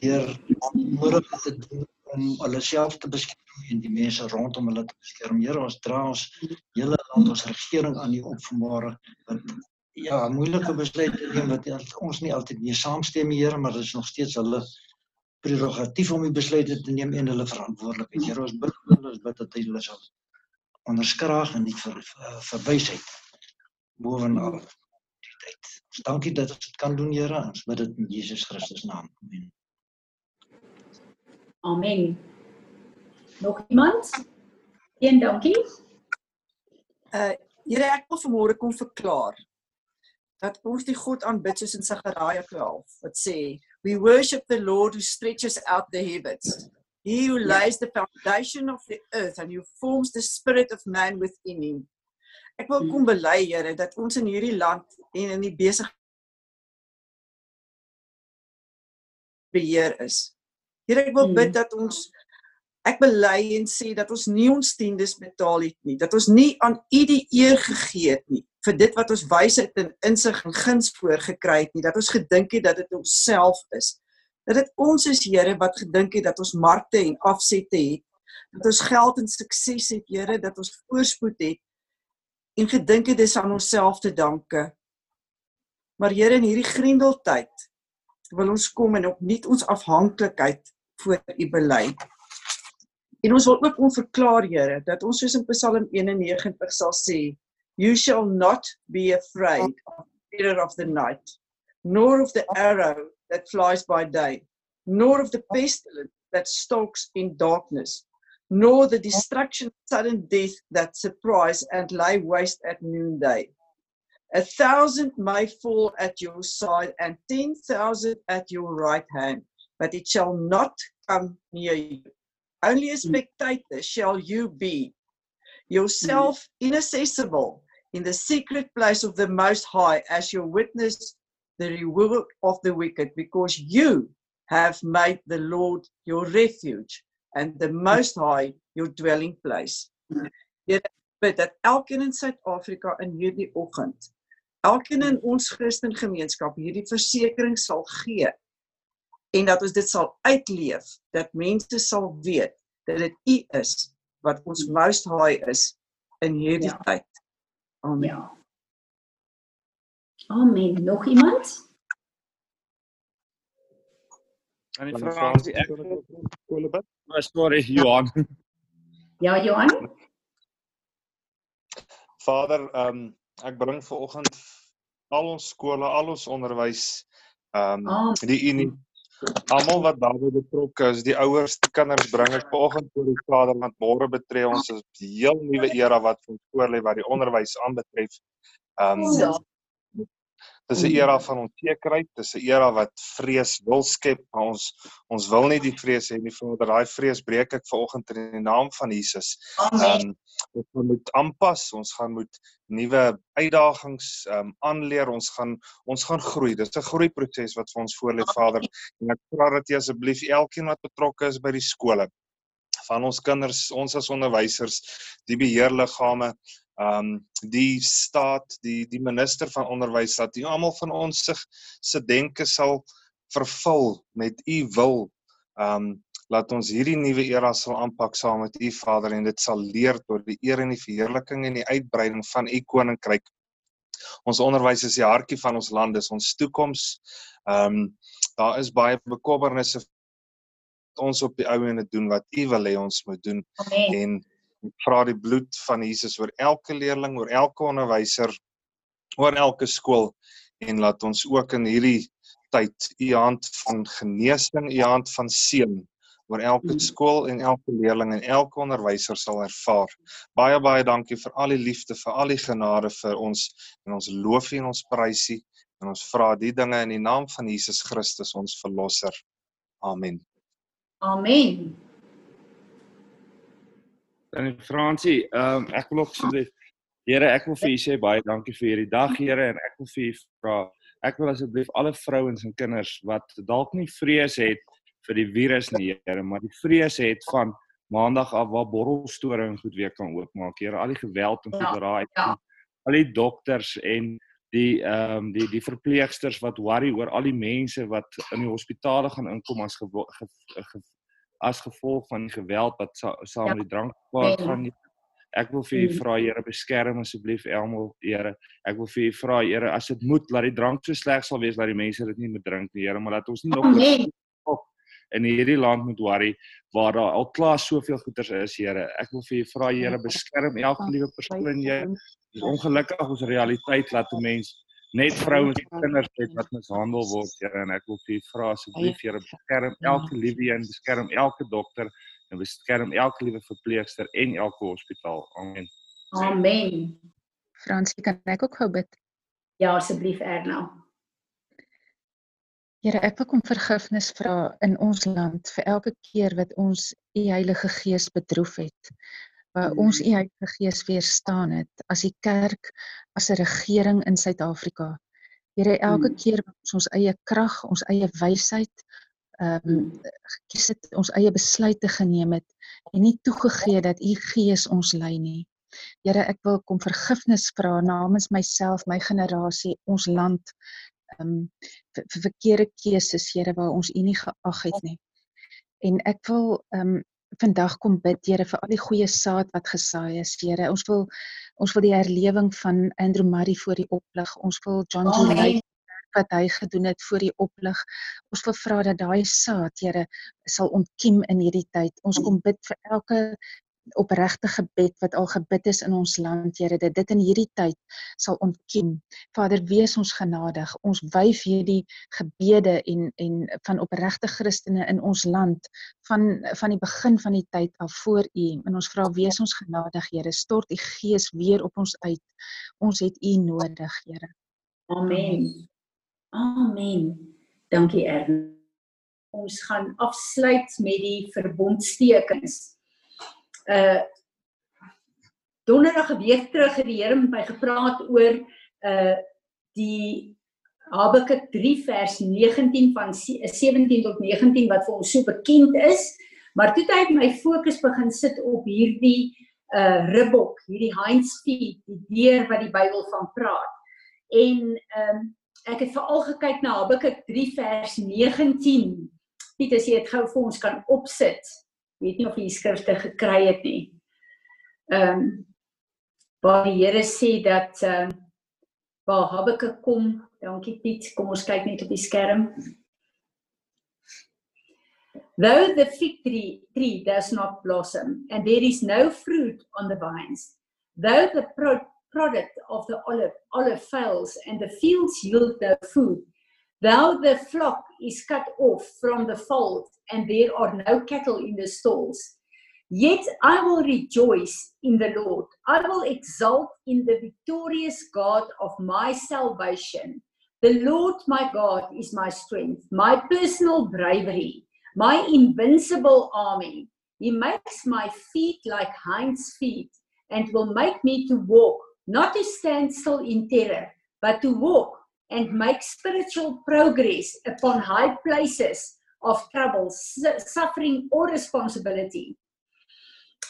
Speaker 8: deur nodig te doen om hulle self te beskerm en die mense rondom hulle te beskerm. Here, ons dra ons hele land, ons regering aan U op vanmôre wat ja, moeilike besluite neem wat ons nie altyd mee saamstem nie, Here, maar dit is nog steeds hulle prerogatief om die besluite te neem en hulle verantwoordelikheid. Here, ons bid ons bid dat hulle sal onderskraag en nie vir verwysheid bovenal die tyd. Ons dankie dat ons dit kan doen, Here. Ons bid dit in Jesus Christus naam. Amen.
Speaker 1: Amen. Nog iemand? Een dankie.
Speaker 9: Uh Here ek wil vanmôre kom verklaar dat ons die God aanbid soos in Sagaria 12 wat sê we worship the Lord who stretches out the heavens. He who lays the foundation of the earth and who forms the spirit of man within him. Ek wil kom bely Here dat ons in hierdie land en in die besig beheer is. Here ek wil bid dat ons ek bely en sê dat ons nie ons tiendes betaal het nie, dat ons nie aan U die eer gegee het nie vir dit wat ons wysheid en insig en guns voorgekry het nie, dat ons gedink het dat dit onsself is. Dat dit ons is Here wat gedink het dat ons markte en afsette het, dat ons geld en sukses het Here, dat ons voorspoed het en gedink het dis aan onsself te danke. Maar Here in hierdie grendeltyd wil ons kom en opnuut ons afhanklikheid voor U bely. En ons wil ook onverklaar Here dat ons soos in Psalm 91 sal sê, you shall not be afraid of the terror of the night, nor of the arrow that flies by day, nor of the pestilence that stalks in darkness, nor the destruction sudden death that surprise and lay waste at noonday. A thousand may fall at your side and ten thousand at your right hand, but it shall not come near you. Only a spectator shall you be, yourself inaccessible in the secret place of the Most High as your witness the reward of the wicked, because you have made the Lord your refuge and the Most High your dwelling place. Here bid dat elkeen in Suid-Afrika in hierdie oggend, elkeen in ons Christen gemeenskap hierdie versekering sal gee en dat ons dit sal uitleef dat mense sal weet dat dit U is wat ons most high is in hierdie ja. tyd. Amen. Ja.
Speaker 1: Amen. Nog iemand?
Speaker 10: En die vraag is ek Kolobet. Maar sorry Johan.
Speaker 1: Ja, Johan.
Speaker 10: Vader, ehm um, ek bring ver oggend al ons skole, al ons onderwys ehm um, die unie almal wat daarbey betrokke is, die ouers, die kinders bring ek vanoggend voor die Vader want môre betree ons 'n heel nuwe era wat ons voorlê wat die onderwys aanbetref. Ehm um, Dis 'n era van onsekerheid, dis 'n era wat vrees wil skep, maar ons ons wil nie die vrees hê nie. Vader, daai vrees breek ek vanoggend in die naam van Jesus. Amen. Um, ons moet aanpas, ons gaan moet nuwe uitdagings um aanleer. Ons gaan ons gaan groei. Dis 'n groeiproses wat vir ons voorlê, Vader. En ek vra dat jy asseblief elkeen wat betrokke is by die skole van ons kinders, ons as onderwysers, die beheerliggame, ehm um, die staat, die die minister van onderwys dat nie almal van ons sig se denke sal vervul met u wil. Ehm um, laat ons hierdie nuwe era sal aanpak saam met u Vader en dit sal leer tot die eer en die verheerliking en die uitbreiding van u koninkryk. Ons onderwys is die hartjie van ons land, dis ons toekoms. Ehm um, daar is baie bekommernisse ons op die ou en dit doen wat u wil hê ons moet doen. Amen. En ek vra die bloed van Jesus oor elke leerling, oor elke onderwyser, oor elke skool en laat ons ook in hierdie tyd u hand van genesing, u hand van seën oor elke mm. skool en elke leerling en elke onderwyser sal ervaar. Baie baie dankie vir al die liefde, vir al die genade vir ons en ons loof en ons prys u en ons vra die dinge in die naam van Jesus Christus ons verlosser. Amen.
Speaker 1: Amen.
Speaker 11: Dan Fransie, ehm um, ek wil ook sê Here, ek wil vir u sê baie dankie vir hierdie dag, Here, en ek wil vir u vra, ek wil asseblief alle vrouens en kinders wat dalk nie vrees het vir die virus nie, Here, maar die vrees het van maandag af waar borrelstore en goed weer kan oopmaak, Here, al die geweld en goed raai. Ja, ja. Al die dokters en die ehm um, die die verpleegsters wat worry oor al die mense wat in die hospitale gaan inkom as ge, ge, ge, as gevolg van die geweld wat sa, saam met ja. die drank gaan ek wil vir u mm. vra Here beskerm asseblief almal Here. Ek wil vir u vra Here as dit moet laat die drank so sleg sal wees dat die mense dit nie moet drink nie Here maar laat ons nie nog in hierdie land moet worry waar daar al klaar soveel goeters is Here. Ek wil vir u vra Here beskerm elke liewe persoon jou Dis ongelukkig ons realiteit laat 'n mens net vrouens en kinders het wat mishandel word, Here, en ek wil vir u vra asseblief, Here, beskerm elke liewe een, beskerm elke dokter en beskerm elke liewe verpleegster en elke hospitaal. Amen.
Speaker 1: Amen.
Speaker 2: Fransie, kan ek ook gou bid?
Speaker 1: Ja, asseblief Erna.
Speaker 2: Here, ek wil kom vergifnis vra in ons land vir elke keer wat ons u Heilige Gees bedroef het uh, ons u Heilige Gees weerstaan het as die kerk as 'n regering in Suid-Afrika. Here elke hmm. keer wat ons ons eie krag, ons eie wysheid ehm um, gekies het, ons eie besluite geneem het en nie toegegee dat u Gees ons lei nie. Here, ek wil kom vergifnis vra namens myself, my generasie, ons land ehm um, vir verkeerde keuses, Here, waar ons u nie geag het nie. En ek wil ehm um, vandag kom bid Here vir al die goeie saad wat gesaai is Here. Ons wil ons wil die herlewing van Andrew Murray voor die oplig. Ons wil John G. Lake wat hy gedoen het voor die oplig. Ons wil vra dat daai saad Here sal ontkiem in hierdie tyd. Ons kom bid vir elke opregte gebed wat al gebid is in ons land, Here, dat dit in hierdie tyd sal ontkiem. Vader, wees ons genadig. Ons wyf hierdie gebede en en van opregte Christene in ons land van van die begin van die tyd af voor U. En ons vra wees ons genadig, Here. Stort U Gees weer op ons uit. Ons het U nodig, Here.
Speaker 1: Amen. Amen. Dankie, Ern. Ons gaan afsluit met die verbondstekens uh donderdag 'n week terug het die Here met my gepraat oor uh die Habakuk 3 vers 19 van 17 tot 19 wat vir ons so bekend is, maar toe het my fokus begin sit op hierdie uh ribbok, hierdie hinds feet, die dier wat die Bybel van praat. En ehm um, ek het veral gekyk na Habakuk 3 vers 19. Piet, as jy dit gou vir ons kan opsit weet nie of jy skrifte gekry het nie. Ehm um, waar die Here sê dat ehm uh, waar Habakuk kom, dankie Piet, kom ons kyk net op die skerm. Though the fig tree, tree does not blossom and there is no fruit on the vines, though the pro product of the olive olive fails and the fields yield no food, Though the flock is cut off from the fold and there are no cattle in the stalls, yet I will rejoice in the Lord. I will exult in the victorious God of my salvation. The Lord my God is my strength, my personal bravery, my invincible army. He makes my feet like hinds' feet and will make me to walk, not to stand still in terror, but to walk and make spiritual progress upon high places of trouble, suffering or responsibility.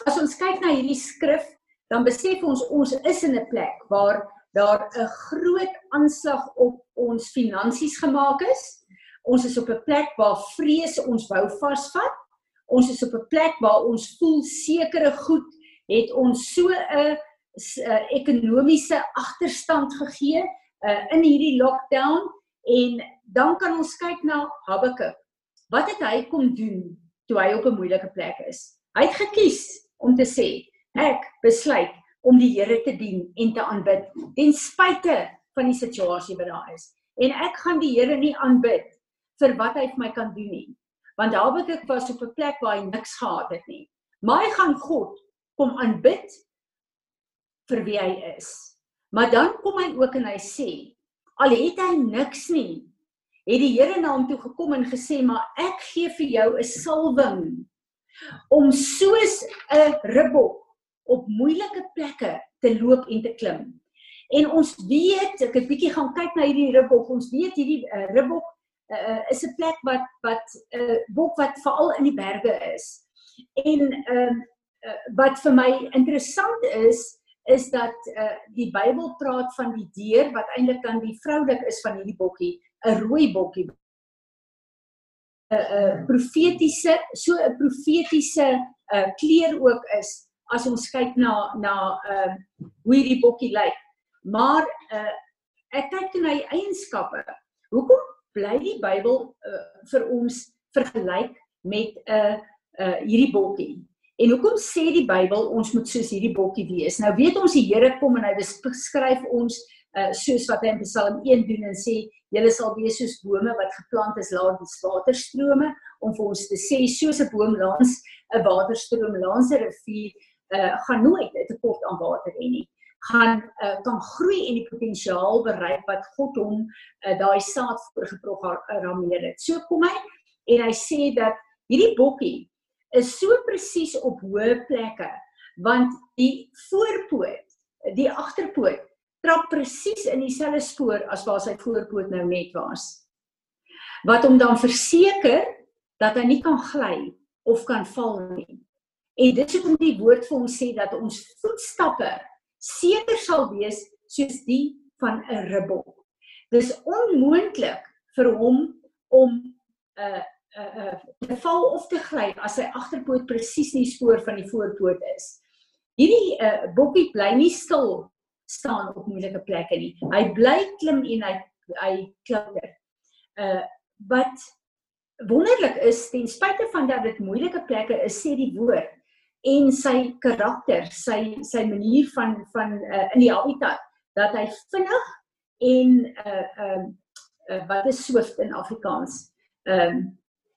Speaker 1: As ons kyk na hierdie skrif, dan besef ons ons is in 'n plek waar daar 'n groot aanslag op ons finansies gemaak is. Ons is op 'n plek waar vrees ons wou vasvat. Ons is op 'n plek waar ons voel sekere goed het ons so 'n ekonomiese agterstand gegee uh, in hierdie lockdown en dan kan ons kyk na Habakuk. Wat het hy kom doen toe hy op 'n moeilike plek is? Hy het gekies om te sê ek besluit om die Here te dien en te aanbid ten spyte van die situasie wat daar is. En ek gaan die Here nie aanbid vir wat hy vir my kan doen nie. Want Habakuk was op 'n plek waar hy niks gehad het nie. Maar hy gaan God kom aanbid vir wie hy is. Maar dan kom hy ook en hy sê, al het hy niks nie, het die Here na hom toe gekom en gesê, "Maar ek gee vir jou 'n salwing om soos 'n ribbok op moeilike plekke te loop en te klim." En ons weet, ek het bietjie gaan kyk na hierdie ribbok. Ons weet hierdie uh, ribbok uh, is 'n plek wat wat 'n uh, bok wat veral in die berge is. En ehm uh, wat vir my interessant is is dat uh, die Bybel praat van die dier wat eintlik dan die vroulik is van hierdie bokkie, 'n rooi bokkie. 'n 'n profetiese, so 'n profetiese uh, kleur ook is as ons kyk na na uh, hoe hierdie bokkie lyk. Maar uh ek kyk na die eienskappe. Hoekom bly die Bybel uh, vir ons vergelyk met 'n uh, uh hierdie bokkie? En hoekom sê die Bybel ons moet soos hierdie bokkie wees? Nou weet ons die Here kom en hy beskryf ons uh soos wat hy in Psalm 1 doen en sê julle sal wees soos bome wat geplant is langs die waterstrome om vir ons te sê soos 'n boom langs 'n waterstroom langs 'n rivier uh gaan nooit 'n tekort aan water hê nie gaan uh, kan groei en die potensiaal bereik wat God hom uh, daai saad voorgeprogrammeer het. So kom hy en hy sê dat hierdie bokkie is so presies op hoë plekke want die voorpoot, die agterpoot trap presies in dieselfde spoor as waar sy voorpoot nou net was. Wat hom dan verseker dat hy nie kan gly of kan val nie. En dit is hoekom die woord vir ons sê dat ons voetstappe seker sal wees soos die van 'n ribbok. Dis onmoontlik vir hom om 'n uh, 'n uh, uh, te val of te gly as sy agterpoot presies in die spoor van die voorpoot is. Hierdie uh, bokkie bly nie stil staan op moeilike plekke nie. Hy bly klim en hy hy klouter. Uh wat wonderlik is ten spyte van dat dit moeilike plekke is, sê die woord en sy karakter, sy sy manier van van uh, in die habitat dat hy vinnig en uh um uh, wat is swift in Afrikaans? Ehm um,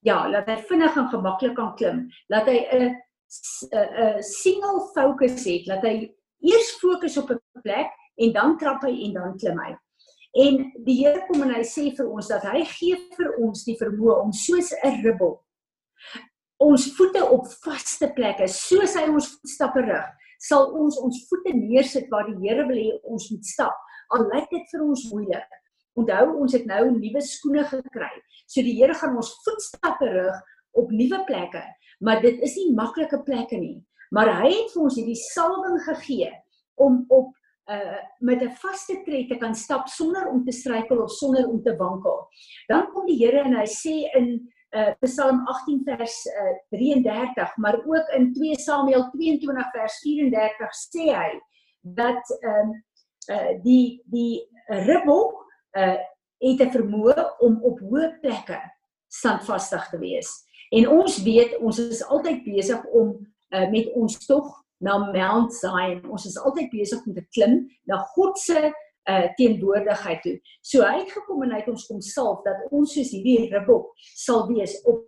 Speaker 1: ja, dat hy vinnig en gemaklik kan klim, dat hy 'n 'n single focus het, dat hy eers fokus op 'n plek en dan trap hy en dan klim hy. En die Here kom en hy sê vir ons dat hy gee vir ons die vermoë om soos 'n ribbel ons voete op vaste plekke soos hy ons voetstappe rig sal ons ons voete neersit waar die Here wil hê ons moet stap. Al lyk dit vir ons moeilik onthou ons het nou nuwe skoene gekry. So die Here gaan ons voetstappe rig op nuwe plekke maar dit is nie maklike plekke nie. Maar hy het vir ons hierdie salwing gegee om op uh met 'n vaste tred te kan stap sonder om te struikel of sonder om te wankel. Dan kom die Here en hy sê in uh Psalm 18 vers uh, 33, maar ook in 2 Samuel 22 vers 34 sê hy dat ehm um, uh die die ribbok uh het 'n vermoë om op hoë plekke standvastig te wees. En ons weet ons is altyd besig om uh met ons tog na Mount Zion. Ons is altyd besig om te klim na God se uh teenwoordigheid toe. So hy het gekom en hy het ons kom salf dat ons soos hierdie ribbok sal wees op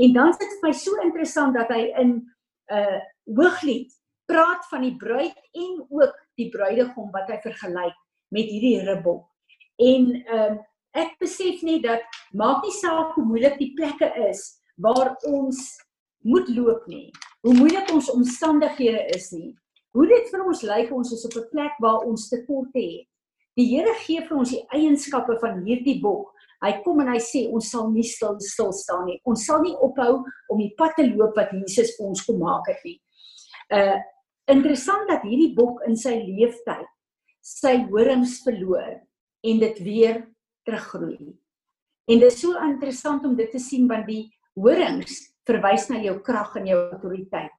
Speaker 1: En dan is dit vir my so interessant dat hy in uh Hooglied praat van die bruid en ook die bruidegom wat hy vergelyk met hierdie ribbok. En ehm um, ek besef net dat maak nie saak hoe moeilik die plekke is waar ons moet loop nie. Hoe moeilik ons omstandighede is nie. Hoe dit vir ons lyk ons is op 'n plek waar ons tekorte het. Die Here gee vir ons die eienskappe van hierdie bok. Hy kom en hy sê ons sal nie stil stil staan nie. Ons sal nie ophou om die pad te loop wat Jesus vir ons kom maak het nie. Uh interessant dat hierdie bok in sy lewenstyd sy horings verloor en dit weer teruggroei. En dit is so interessant om dit te sien want die horings verwys na jou krag en jou autoriteit.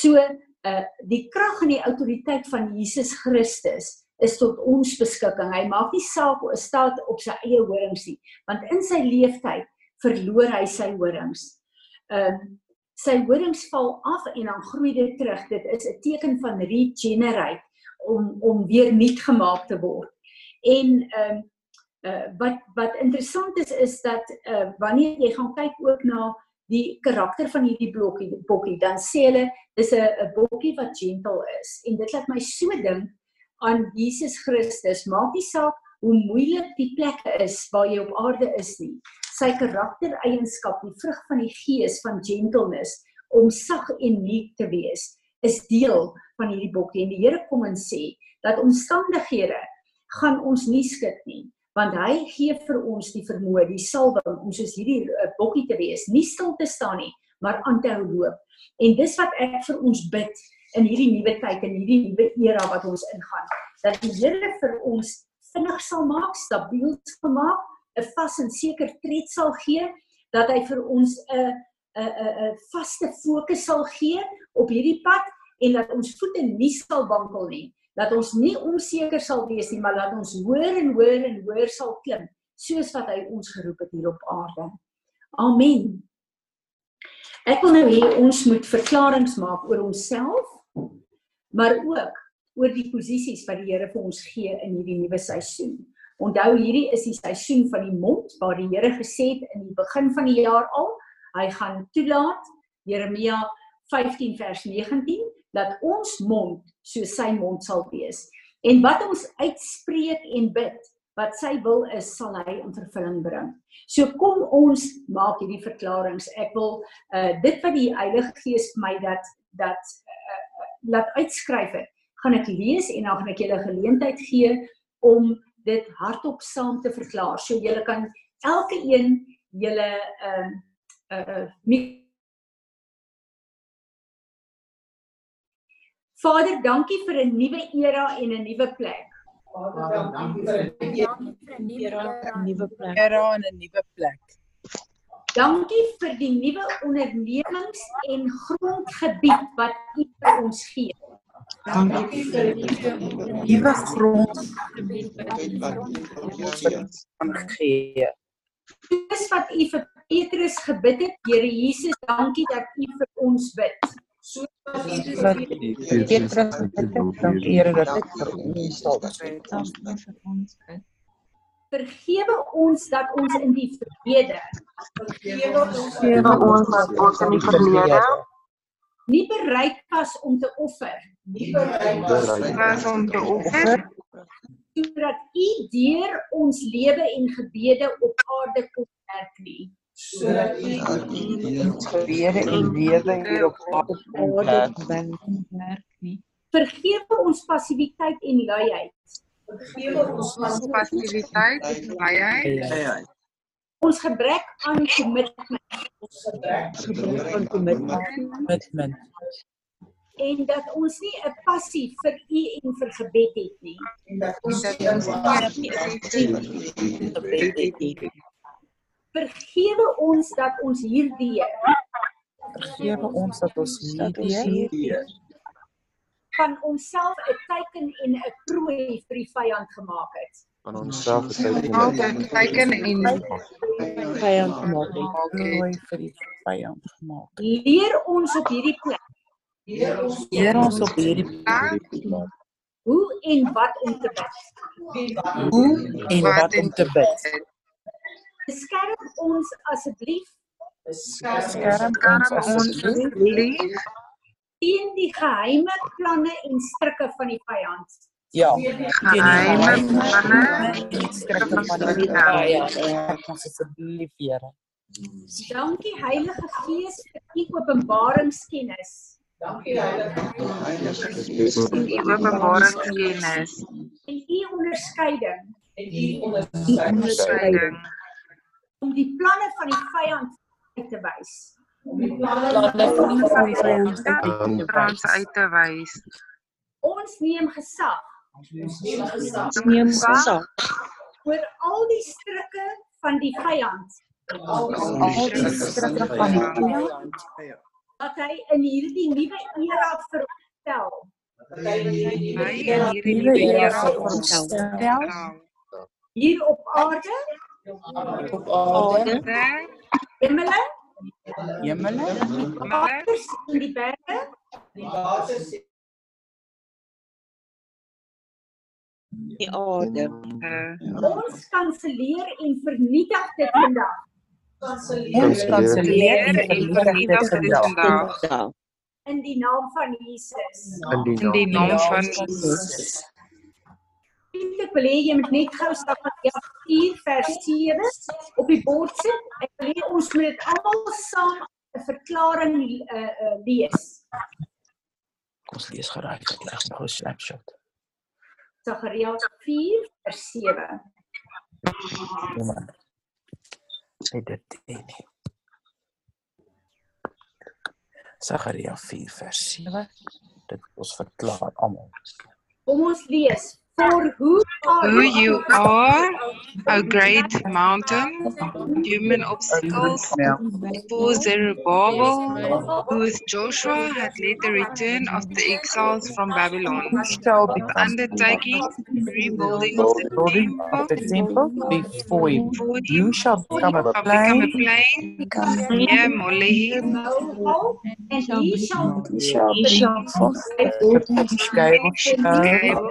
Speaker 1: So uh die krag en die autoriteit van Jesus Christus is tot ons beskikking. Hy maak nie saak of staat op sy eie horings nie, want in sy leeftyd verloor hy sy horings. Ehm uh, sy horings val af en dan groei dit terug. Dit is 'n teken van regenerate om om weer nuut gemaak te word. En ehm uh, uh, wat wat interessant is is dat uh, wanneer jy gaan kyk ook na die karakter van hierdie blokkie bokkie dan sê hulle dis 'n 'n bokkie wat gentle is en dit laat my so dink aan Jesus Christus maak nie saak hoe moeilik die plekke is waar jy op aarde is nie sy karaktereienskap die vrug van die gees van gentleness om sag en meek te wees is deel van hierdie bokkie en die Here kom en sê dat omstandighede gaan ons nie skud nie want hy gee vir ons die vermoë, die salwing om soos hierdie uh, bokkie te wees, nie stil te staan nie, maar aan te hou loop. En dis wat ek vir ons bid in hierdie nuwe tyd en hierdie nuwe era wat ons ingaan, dat die Here vir ons vinnig sal maak, stabiel sal maak, 'n vas en seker tred sal gee, dat hy vir ons 'n 'n 'n 'n vaste fokus sal gee op hierdie pad en dat ons voete nie sal wankel nie dat ons nie onseker sal wees nie, maar dat ons hoër en hoër en hoër sal klim, soos wat hy ons geroep het hier op aarde. Amen. Ek wil nou hê ons moet verklaringe maak oor onsself, maar ook oor die posisies wat die Here vir ons gee in hierdie nuwe seisoen. Onthou hierdie is die seisoen van die mond waar die Here gesê het in die begin van die jaar al, hy gaan toelaat Jeremia 15 vers 19 dat ons mond so sy mond sal wees. En wat ons uitspreek en bid, wat sy wil is, sal hy in vervulling bring. So kom ons maak hierdie verklaringe. Ek wil uh dit wat die Heilige Gees vir my dat dat uh, laat uitskryf het, gaan ek lees en dan gaan ek julle geleentheid gee om dit hardop saam te verklaar. So julle kan elke een julle ehm uh, uh Vader, dankie vir 'n nuwe era en 'n nuwe plek.
Speaker 9: Vader, dankie vir 'n nuwe era en 'n nuwe plek. Era en 'n nuwe plek.
Speaker 1: Dankie vir die nuwe ondernemings en grondgebied wat U vir ons gee.
Speaker 9: Dankie vir die nuwe U ons gee.
Speaker 1: Dis wat U vir Petrus gebid het, Here Jesus, dankie dat U vir ons bid.
Speaker 9: So wat Petrus. Dank Here dat ek vir ons sal ons
Speaker 1: Vergewe ons dat ons in die verlede
Speaker 9: vergewe ons dat ons in die verlede
Speaker 1: nie bereid was om te offer
Speaker 9: was om te offer
Speaker 1: sodat u deur ons lewe en gebede op aarde kon werk nie
Speaker 9: sodat u gebede en lewe hier op aarde werk nie.
Speaker 1: Vergewe ons passiwiteit en luiheid.
Speaker 9: Vergewe ons passiwiteit en luiheid.
Speaker 1: Ons gebrek aan kommitment.
Speaker 9: Ons gebrek aan kommitment.
Speaker 1: En dat ons nie 'n passie vir u en vir gebed het nie.
Speaker 9: En dat ons nie 'n passie vir gebed het nie
Speaker 1: vergewe ons dat ons hierdie
Speaker 9: vergewe ons dat ons hierdie
Speaker 1: van onsself 'n teken en 'n prooi vir die vyand gemaak het.
Speaker 10: Van onsself 'n teken en 'n
Speaker 9: teken en vyand gemaak het. Prooi vir die vyand gemaak.
Speaker 1: Leer ons op hierdie plek.
Speaker 9: Leer ons op hierdie plek.
Speaker 1: Hoe en wat om te bid.
Speaker 9: Hoe en wat om te bid.
Speaker 1: Beskerm ons asseblief.
Speaker 9: Beskerm ons asseblief
Speaker 1: teen die geheime planne en strikke van die vyand.
Speaker 12: Ja.
Speaker 13: Geheime planne
Speaker 12: en strikke van die vyand. Ons asseblief, Here.
Speaker 1: Dankie Heilige Gees vir u openbaringskennis.
Speaker 13: Dankie Heilige Gees vir u openbaringskennis
Speaker 1: en u onderskeiding.
Speaker 13: En u onderskeiding
Speaker 1: om die planne van die vyand uit te wys.
Speaker 13: Om die planne van die vyand uit te wys.
Speaker 1: Ons neem gesag.
Speaker 13: Ons neem gesag
Speaker 1: oor al die strikke van die vyand.
Speaker 12: Al die strikke van die vyand.
Speaker 1: Wat hy in hierdie nuwe era vertel.
Speaker 13: Hy in hierdie nuwe era vertel.
Speaker 1: Hier op aarde
Speaker 12: op aarde
Speaker 1: hemele
Speaker 12: hemele
Speaker 1: waters in die berge
Speaker 12: die waters
Speaker 13: die aarde.
Speaker 1: Ons kanselleer en vernietig dit vandag
Speaker 12: ons kanselleer en vernietig vandag
Speaker 1: in die naam van Jesus
Speaker 13: in die, naam van Jesus
Speaker 1: ek wil hê jy moet net gou Sagaria 4 vers 7 op die bord sit. Ek wil hê ons moet dit almal saam 'n verklaring uh, uh, lees.
Speaker 12: Ons lees geraak ek leg nog 'n snapshot.
Speaker 1: Sagaria 4 vers 7.
Speaker 12: Ja Sagaria 4 vers 7. Dit ons verklaar almal.
Speaker 1: Kom ons lees for who,
Speaker 13: who you are, a great mountain, human obstacles for Zerubbabel, who with Joshua had led the return of the exiles from Babylon, with undertaking rebuilding of the
Speaker 12: building of the temple before him. You. Shall become a plain,
Speaker 13: near Molehi,
Speaker 1: and he shall,
Speaker 12: he shall
Speaker 13: gable,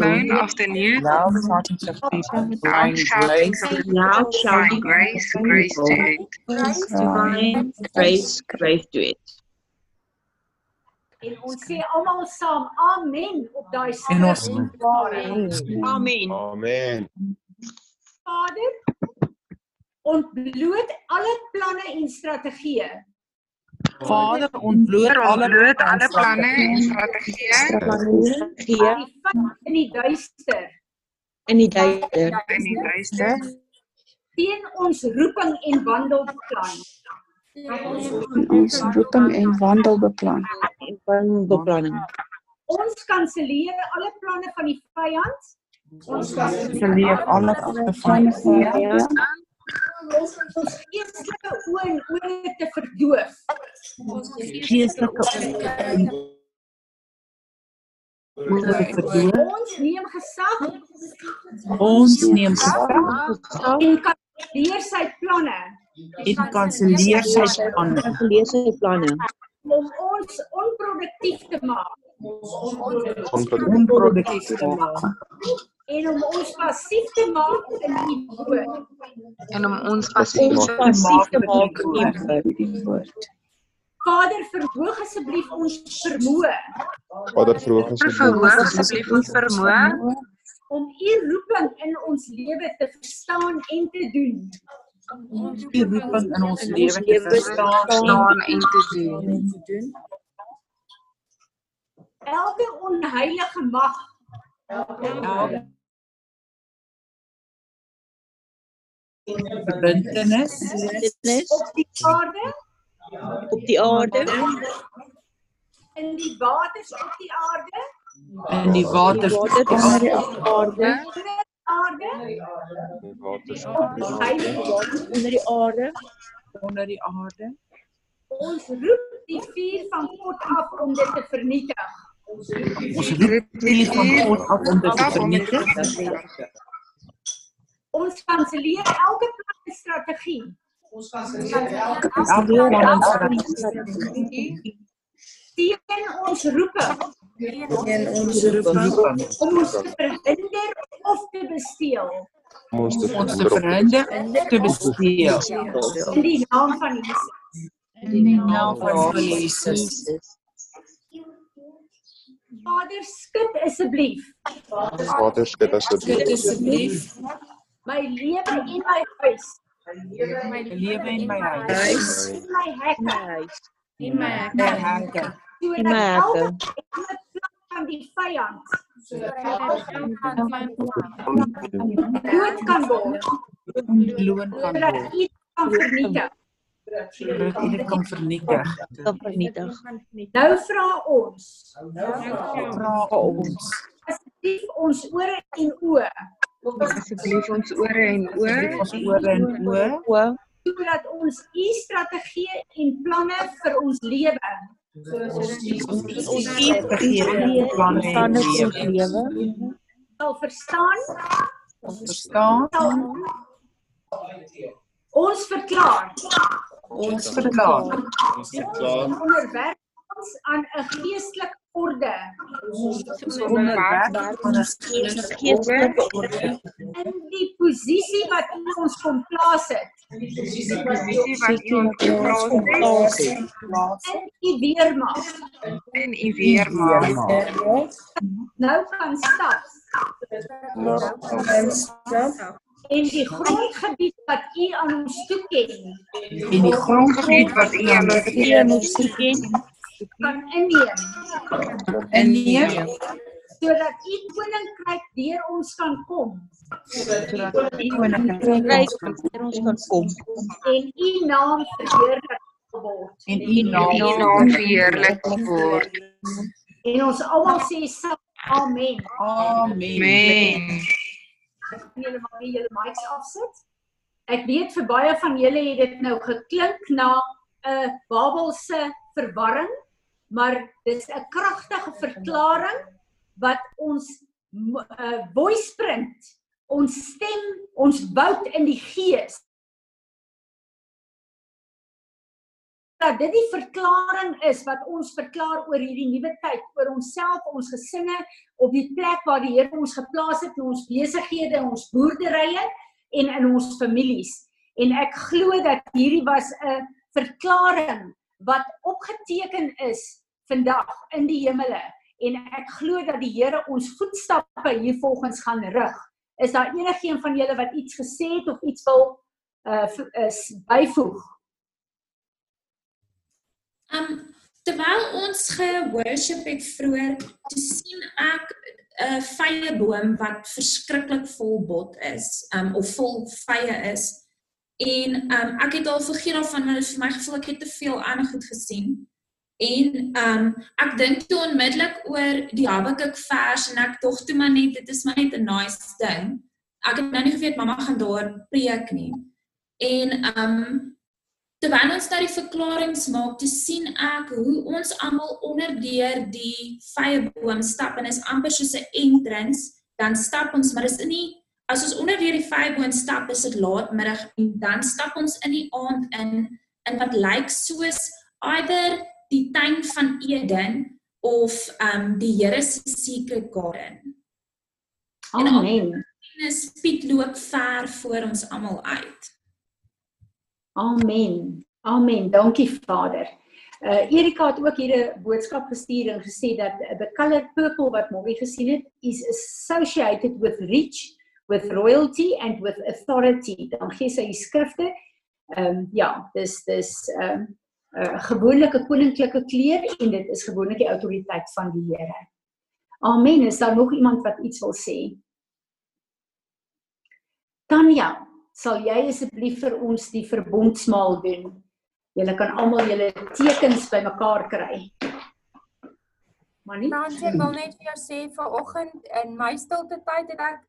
Speaker 13: phone of the new
Speaker 12: now the mountains of people find grace,
Speaker 13: now shouting grace, grace to it.
Speaker 14: Divine grace, grace to it.
Speaker 1: En ons sê almal saam amen op daai
Speaker 12: ons
Speaker 14: Amen.
Speaker 10: Amen.
Speaker 1: Vader, ontbloot alle planne en strategieë
Speaker 12: Vader, ontbloot alle
Speaker 13: bloot alle planne en strategieë
Speaker 1: in die duister.
Speaker 14: In die duister.
Speaker 13: In die duister.
Speaker 1: Teen ons roeping en wandelplan.
Speaker 15: Ons roeping en wandelbeplan.
Speaker 14: En wandelbeplanning.
Speaker 1: Ons kanselleer alle planne van die vyand.
Speaker 12: Ons kanselleer alle planne van die vyand
Speaker 1: ons geestelike oë en ore te verdoof.
Speaker 12: Ons geestelike
Speaker 1: Ons neem gesag.
Speaker 12: Ons neem gesag
Speaker 1: en kanselleer sy planne.
Speaker 12: En kanselleer sy planne.
Speaker 14: Kanselleer sy planne
Speaker 1: om ons onproduktief te maak.
Speaker 12: Onproduktief te maak
Speaker 1: en om ons passief te maak in die woord.
Speaker 13: En om ons passief
Speaker 14: te maak in die woord.
Speaker 1: Vader verhoog asseblief ons vermoë.
Speaker 10: Vader verhoog
Speaker 13: asseblief ons vermoë
Speaker 1: om u roeping in ons lewe te verstaan en te doen.
Speaker 12: U roeping in ons lewe te verstaan
Speaker 13: en te doen.
Speaker 1: Elke onheilige mag
Speaker 12: Elke verbintenis
Speaker 1: op die aarde?
Speaker 14: Op die aarde.
Speaker 1: In die waters op die aarde?
Speaker 12: In die waters
Speaker 14: op die aarde.
Speaker 1: aarde.
Speaker 10: Waters
Speaker 14: onder die aarde.
Speaker 12: Onder die aarde.
Speaker 1: Ons roep die vuur van God af om dit te vernietig.
Speaker 12: Ons roep die vuur van God af om dit te vernietig
Speaker 1: Ons kanselleer elke plan en strategie.
Speaker 12: Ons kanselleer elke plan en strategie.
Speaker 1: Teen ons roeping.
Speaker 12: Teen ons roeping.
Speaker 1: Om ons te verhinder of te besteel.
Speaker 10: Om ons te
Speaker 12: ons te verhinder te besteel.
Speaker 1: In die naam van Jesus.
Speaker 12: In die naam van Jesus.
Speaker 1: Vader, skud asseblief.
Speaker 6: Vader, skud asseblief.
Speaker 1: My lewe en my huis.
Speaker 16: My lewe en my huis.
Speaker 1: En my hekke.
Speaker 16: En my hekke.
Speaker 1: Sodat
Speaker 16: En my hekke.
Speaker 1: elke plan van die vyand dood kan word.
Speaker 16: Ontloon kan word.
Speaker 1: U kan vernietig.
Speaker 16: Dit kan vernietig.
Speaker 14: Kan vernietig.
Speaker 1: Nou vra ons.
Speaker 16: Vra ons.
Speaker 1: Asseblief ons ore en oë.
Speaker 13: Asseblief ons ore en
Speaker 16: Asseblief ons ore en oë.
Speaker 1: sodat ons u strategie en planne vir ons lewe
Speaker 16: Ons strategie en planne en lewe.
Speaker 1: sal verstaan
Speaker 16: Verstaan?
Speaker 1: ons verklaar
Speaker 16: Ons verklaar.
Speaker 1: ons onderwerp ons aan 'n geestelike orde in die posisie wat u ons kom plaas het
Speaker 13: Die posisie wat u ons geplaas het.
Speaker 1: in u weermag
Speaker 13: En u weermaak.
Speaker 1: nou kan stap. En die grondgebied wat u aan ons toeken.
Speaker 16: En die grondgebied wat u aan ons toeken
Speaker 1: kan inneem
Speaker 16: inneem
Speaker 1: sodat u koninkryk deur ons kan kom
Speaker 16: sodat u koninkryk deur ons kan kom
Speaker 1: en u naam verheerlik word
Speaker 16: en u naam
Speaker 13: verheerlik word.
Speaker 1: en ons almal sê amen.
Speaker 16: Amen.
Speaker 13: Amen.
Speaker 1: Julle maar weer julle mics afsit? Ek weet vir baie van julle het dit nou geklink na 'n Babelse verwarring maar dis 'n kragtige verklaring wat ons uh, voice print ons stem ons woud in die gees dat dit die verklaring is wat ons verklaar oor hierdie nuwe tyd, oor onsself, ons gesinne, op die plek waar die Here ons geplaas het in ons besighede, ons boerderye en in ons families. En ek glo dat hierdie was 'n verklaring wat opgeteken is vandag in die hemele en ek glo dat die Here ons voetstappe hiervolgens gaan rig. Is daar enigiemand van julle wat iets gesê het of iets wil uh is byvoeg?
Speaker 3: Um terwyl ons ge-worship het vroeër, toe sien ek 'n vye boom wat verskriklik vol bot is, um of vol vye is. En um ek het al vergeet daarvan want dit vir my gevoel ek het te veel ander goed gesien. En um ek dink toe onmiddellik oor die Habakuk vers en ek dog toe maar net dit is maar net 'n nice ding. Ek het nou nie geweet mamma gaan daar preek nie. En um terwyl ons daai verklaringe maak, te sien ek hoe ons almal onderdeur die vyeboom stap en is amper soos 'n entrance, dan stap ons, maar dis in die as ons onderdeur die vyeboom stap, is dit laatmiddag en dan stap ons in die aand in in wat lyk soos either die tuin van Eden of um die Here se secret garden.
Speaker 1: Amen.
Speaker 3: En spiet loop ver voor ons almal uit.
Speaker 1: Amen. Amen. Dankie Vader. Uh Erika het ook hier 'n boodskap gestuur en gesê dat uh, the color purple wat Molly gesien het is associated with rich, with royalty and with authority. Dan gee sy die skrifte. Ehm um, ja, dis dis ehm um, 'n uh, gewone koninklike kleur en dit is gewoonlik die autoriteit van die Here. Amen. Is daar nog iemand wat iets wil sê? Tanya, sal jy asseblief vir ons die verbondsmaal doen? Julle kan almal julle tekens bymekaar kry. Manie?
Speaker 17: Frans, ek wil net vir jou sê vanoggend in my stilte tyd het ek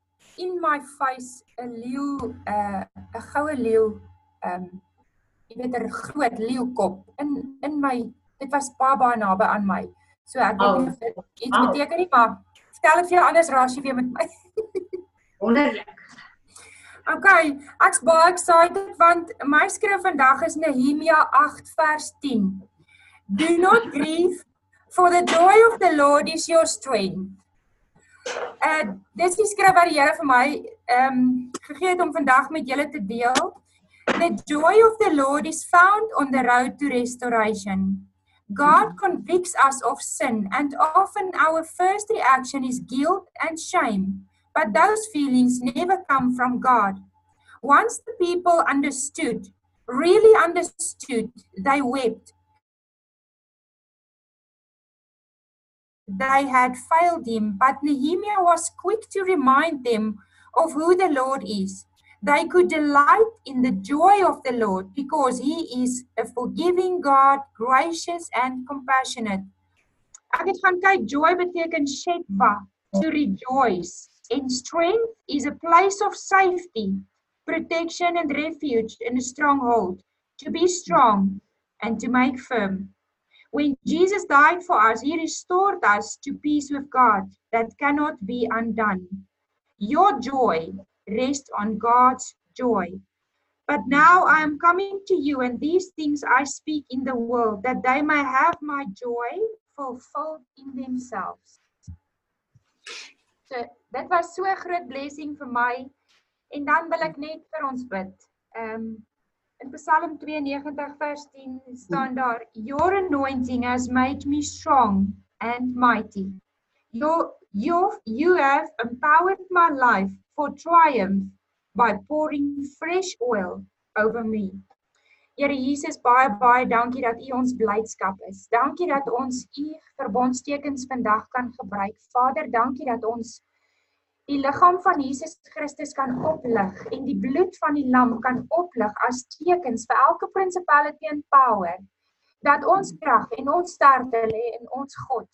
Speaker 17: in my face 'n leeu 'n uh, goue leeu um, jy weet 'n groot leeukop in in my dit was baie baie naby aan my. So ek weet nie of dit iets
Speaker 1: Wow.
Speaker 17: beteken nie, maar stel dit vir jou anders raas jy weer met my.
Speaker 1: Wonderlik.
Speaker 17: Okay, ek's baie excited want my skrif vandag is Nehemia 8 vers 10. Do not grieve for the joy of the Lord is your strength. Uh dis die skrif wat die Here vir my ehm um, gegee het om vandag met julle te deel. The joy of the Lord is found on the road to restoration. God convicts us of sin, and often our first reaction is guilt and shame. But those feelings never come from God. Once the people understood, really understood, they wept. They had failed him, but Nehemiah was quick to remind them of who the Lord is. They could delight in the joy of the Lord because He is a forgiving God, gracious and compassionate. Ek het gaan kyk joy beteken shekwa, to rejoice. And strength is a place of safety, protection and refuge in a stronghold, to be strong and to make firm. When Jesus died for us, He restored us to peace with God that cannot be undone. Your joy rest on God's joy. But now I am coming to you, and these things I speak in the world, that they may have my joy fulfilled in themselves. So dit was so 'n groot blessing vir my. En dan wil ek net vir ons bid. Ehm um, in Psalm 92 vers 10 staan daar: Your anointing has made me strong and mighty. Your you you have empowered my life for triumph by pouring fresh oil over me. Here Jesus, baie baie dankie dat U ons blydskap is. Dankie dat ons U verbondstekens vandag kan gebruik. Vader, dankie dat ons die liggaam van Jesus Christus kan oplig en die bloed van die lam kan oplig as tekens vir elke principality and power dat ons krag en ons sterkte lê in ons God.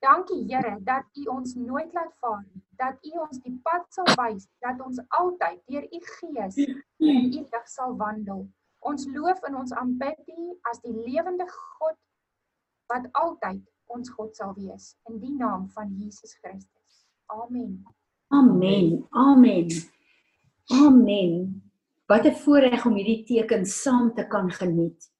Speaker 17: Dankie Here dat U ons nooit laat vaar nie. Dat U ons die pad sal wys, dat ons altyd deur U Gees in U lig sal wandel. Ons loof en ons aanbid U as die lewende God wat altyd ons God sal wees in die naam van Jesus Christus. Amen.
Speaker 1: Amen. Amen. Amen. Wat 'n voorreg om hierdie teken saam te kan geniet.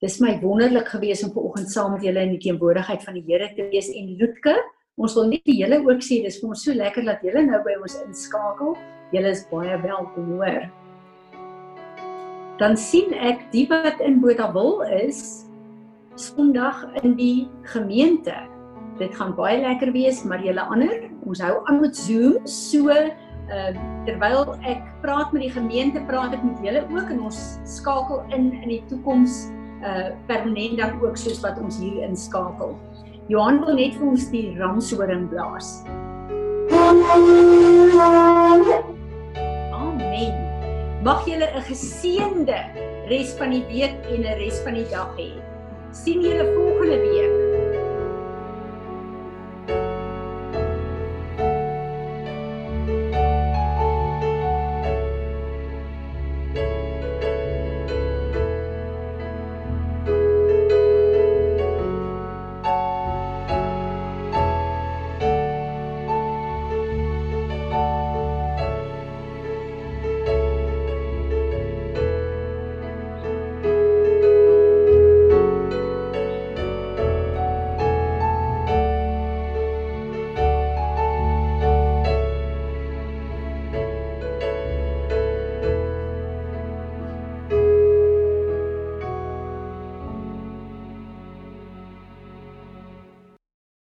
Speaker 1: Dis my wonderlik gewees om vanoggend saam met julle in die teenwoordigheid van die Here te wees en Loetke, ons wil net die hele ook sê dis vir ons so lekker dat julle nou by ons inskakel. Julle is baie welkom hoor. Dan sien ek die wat in Botawil is Sondag in die gemeente. Dit gaan baie lekker wees, maar julle ander, ons hou aan met Zoom. So uh terwyl ek praat met die gemeente, praat ek met julle ook en ons skakel in in die toekoms uh permanent dan ook soos wat ons hier inskakel. Johan wil net vir ons die ramshoring blaas. Amen. Mag julle 'n geseënde res van die week en 'n res van die dag hê. Sien julle volgende week.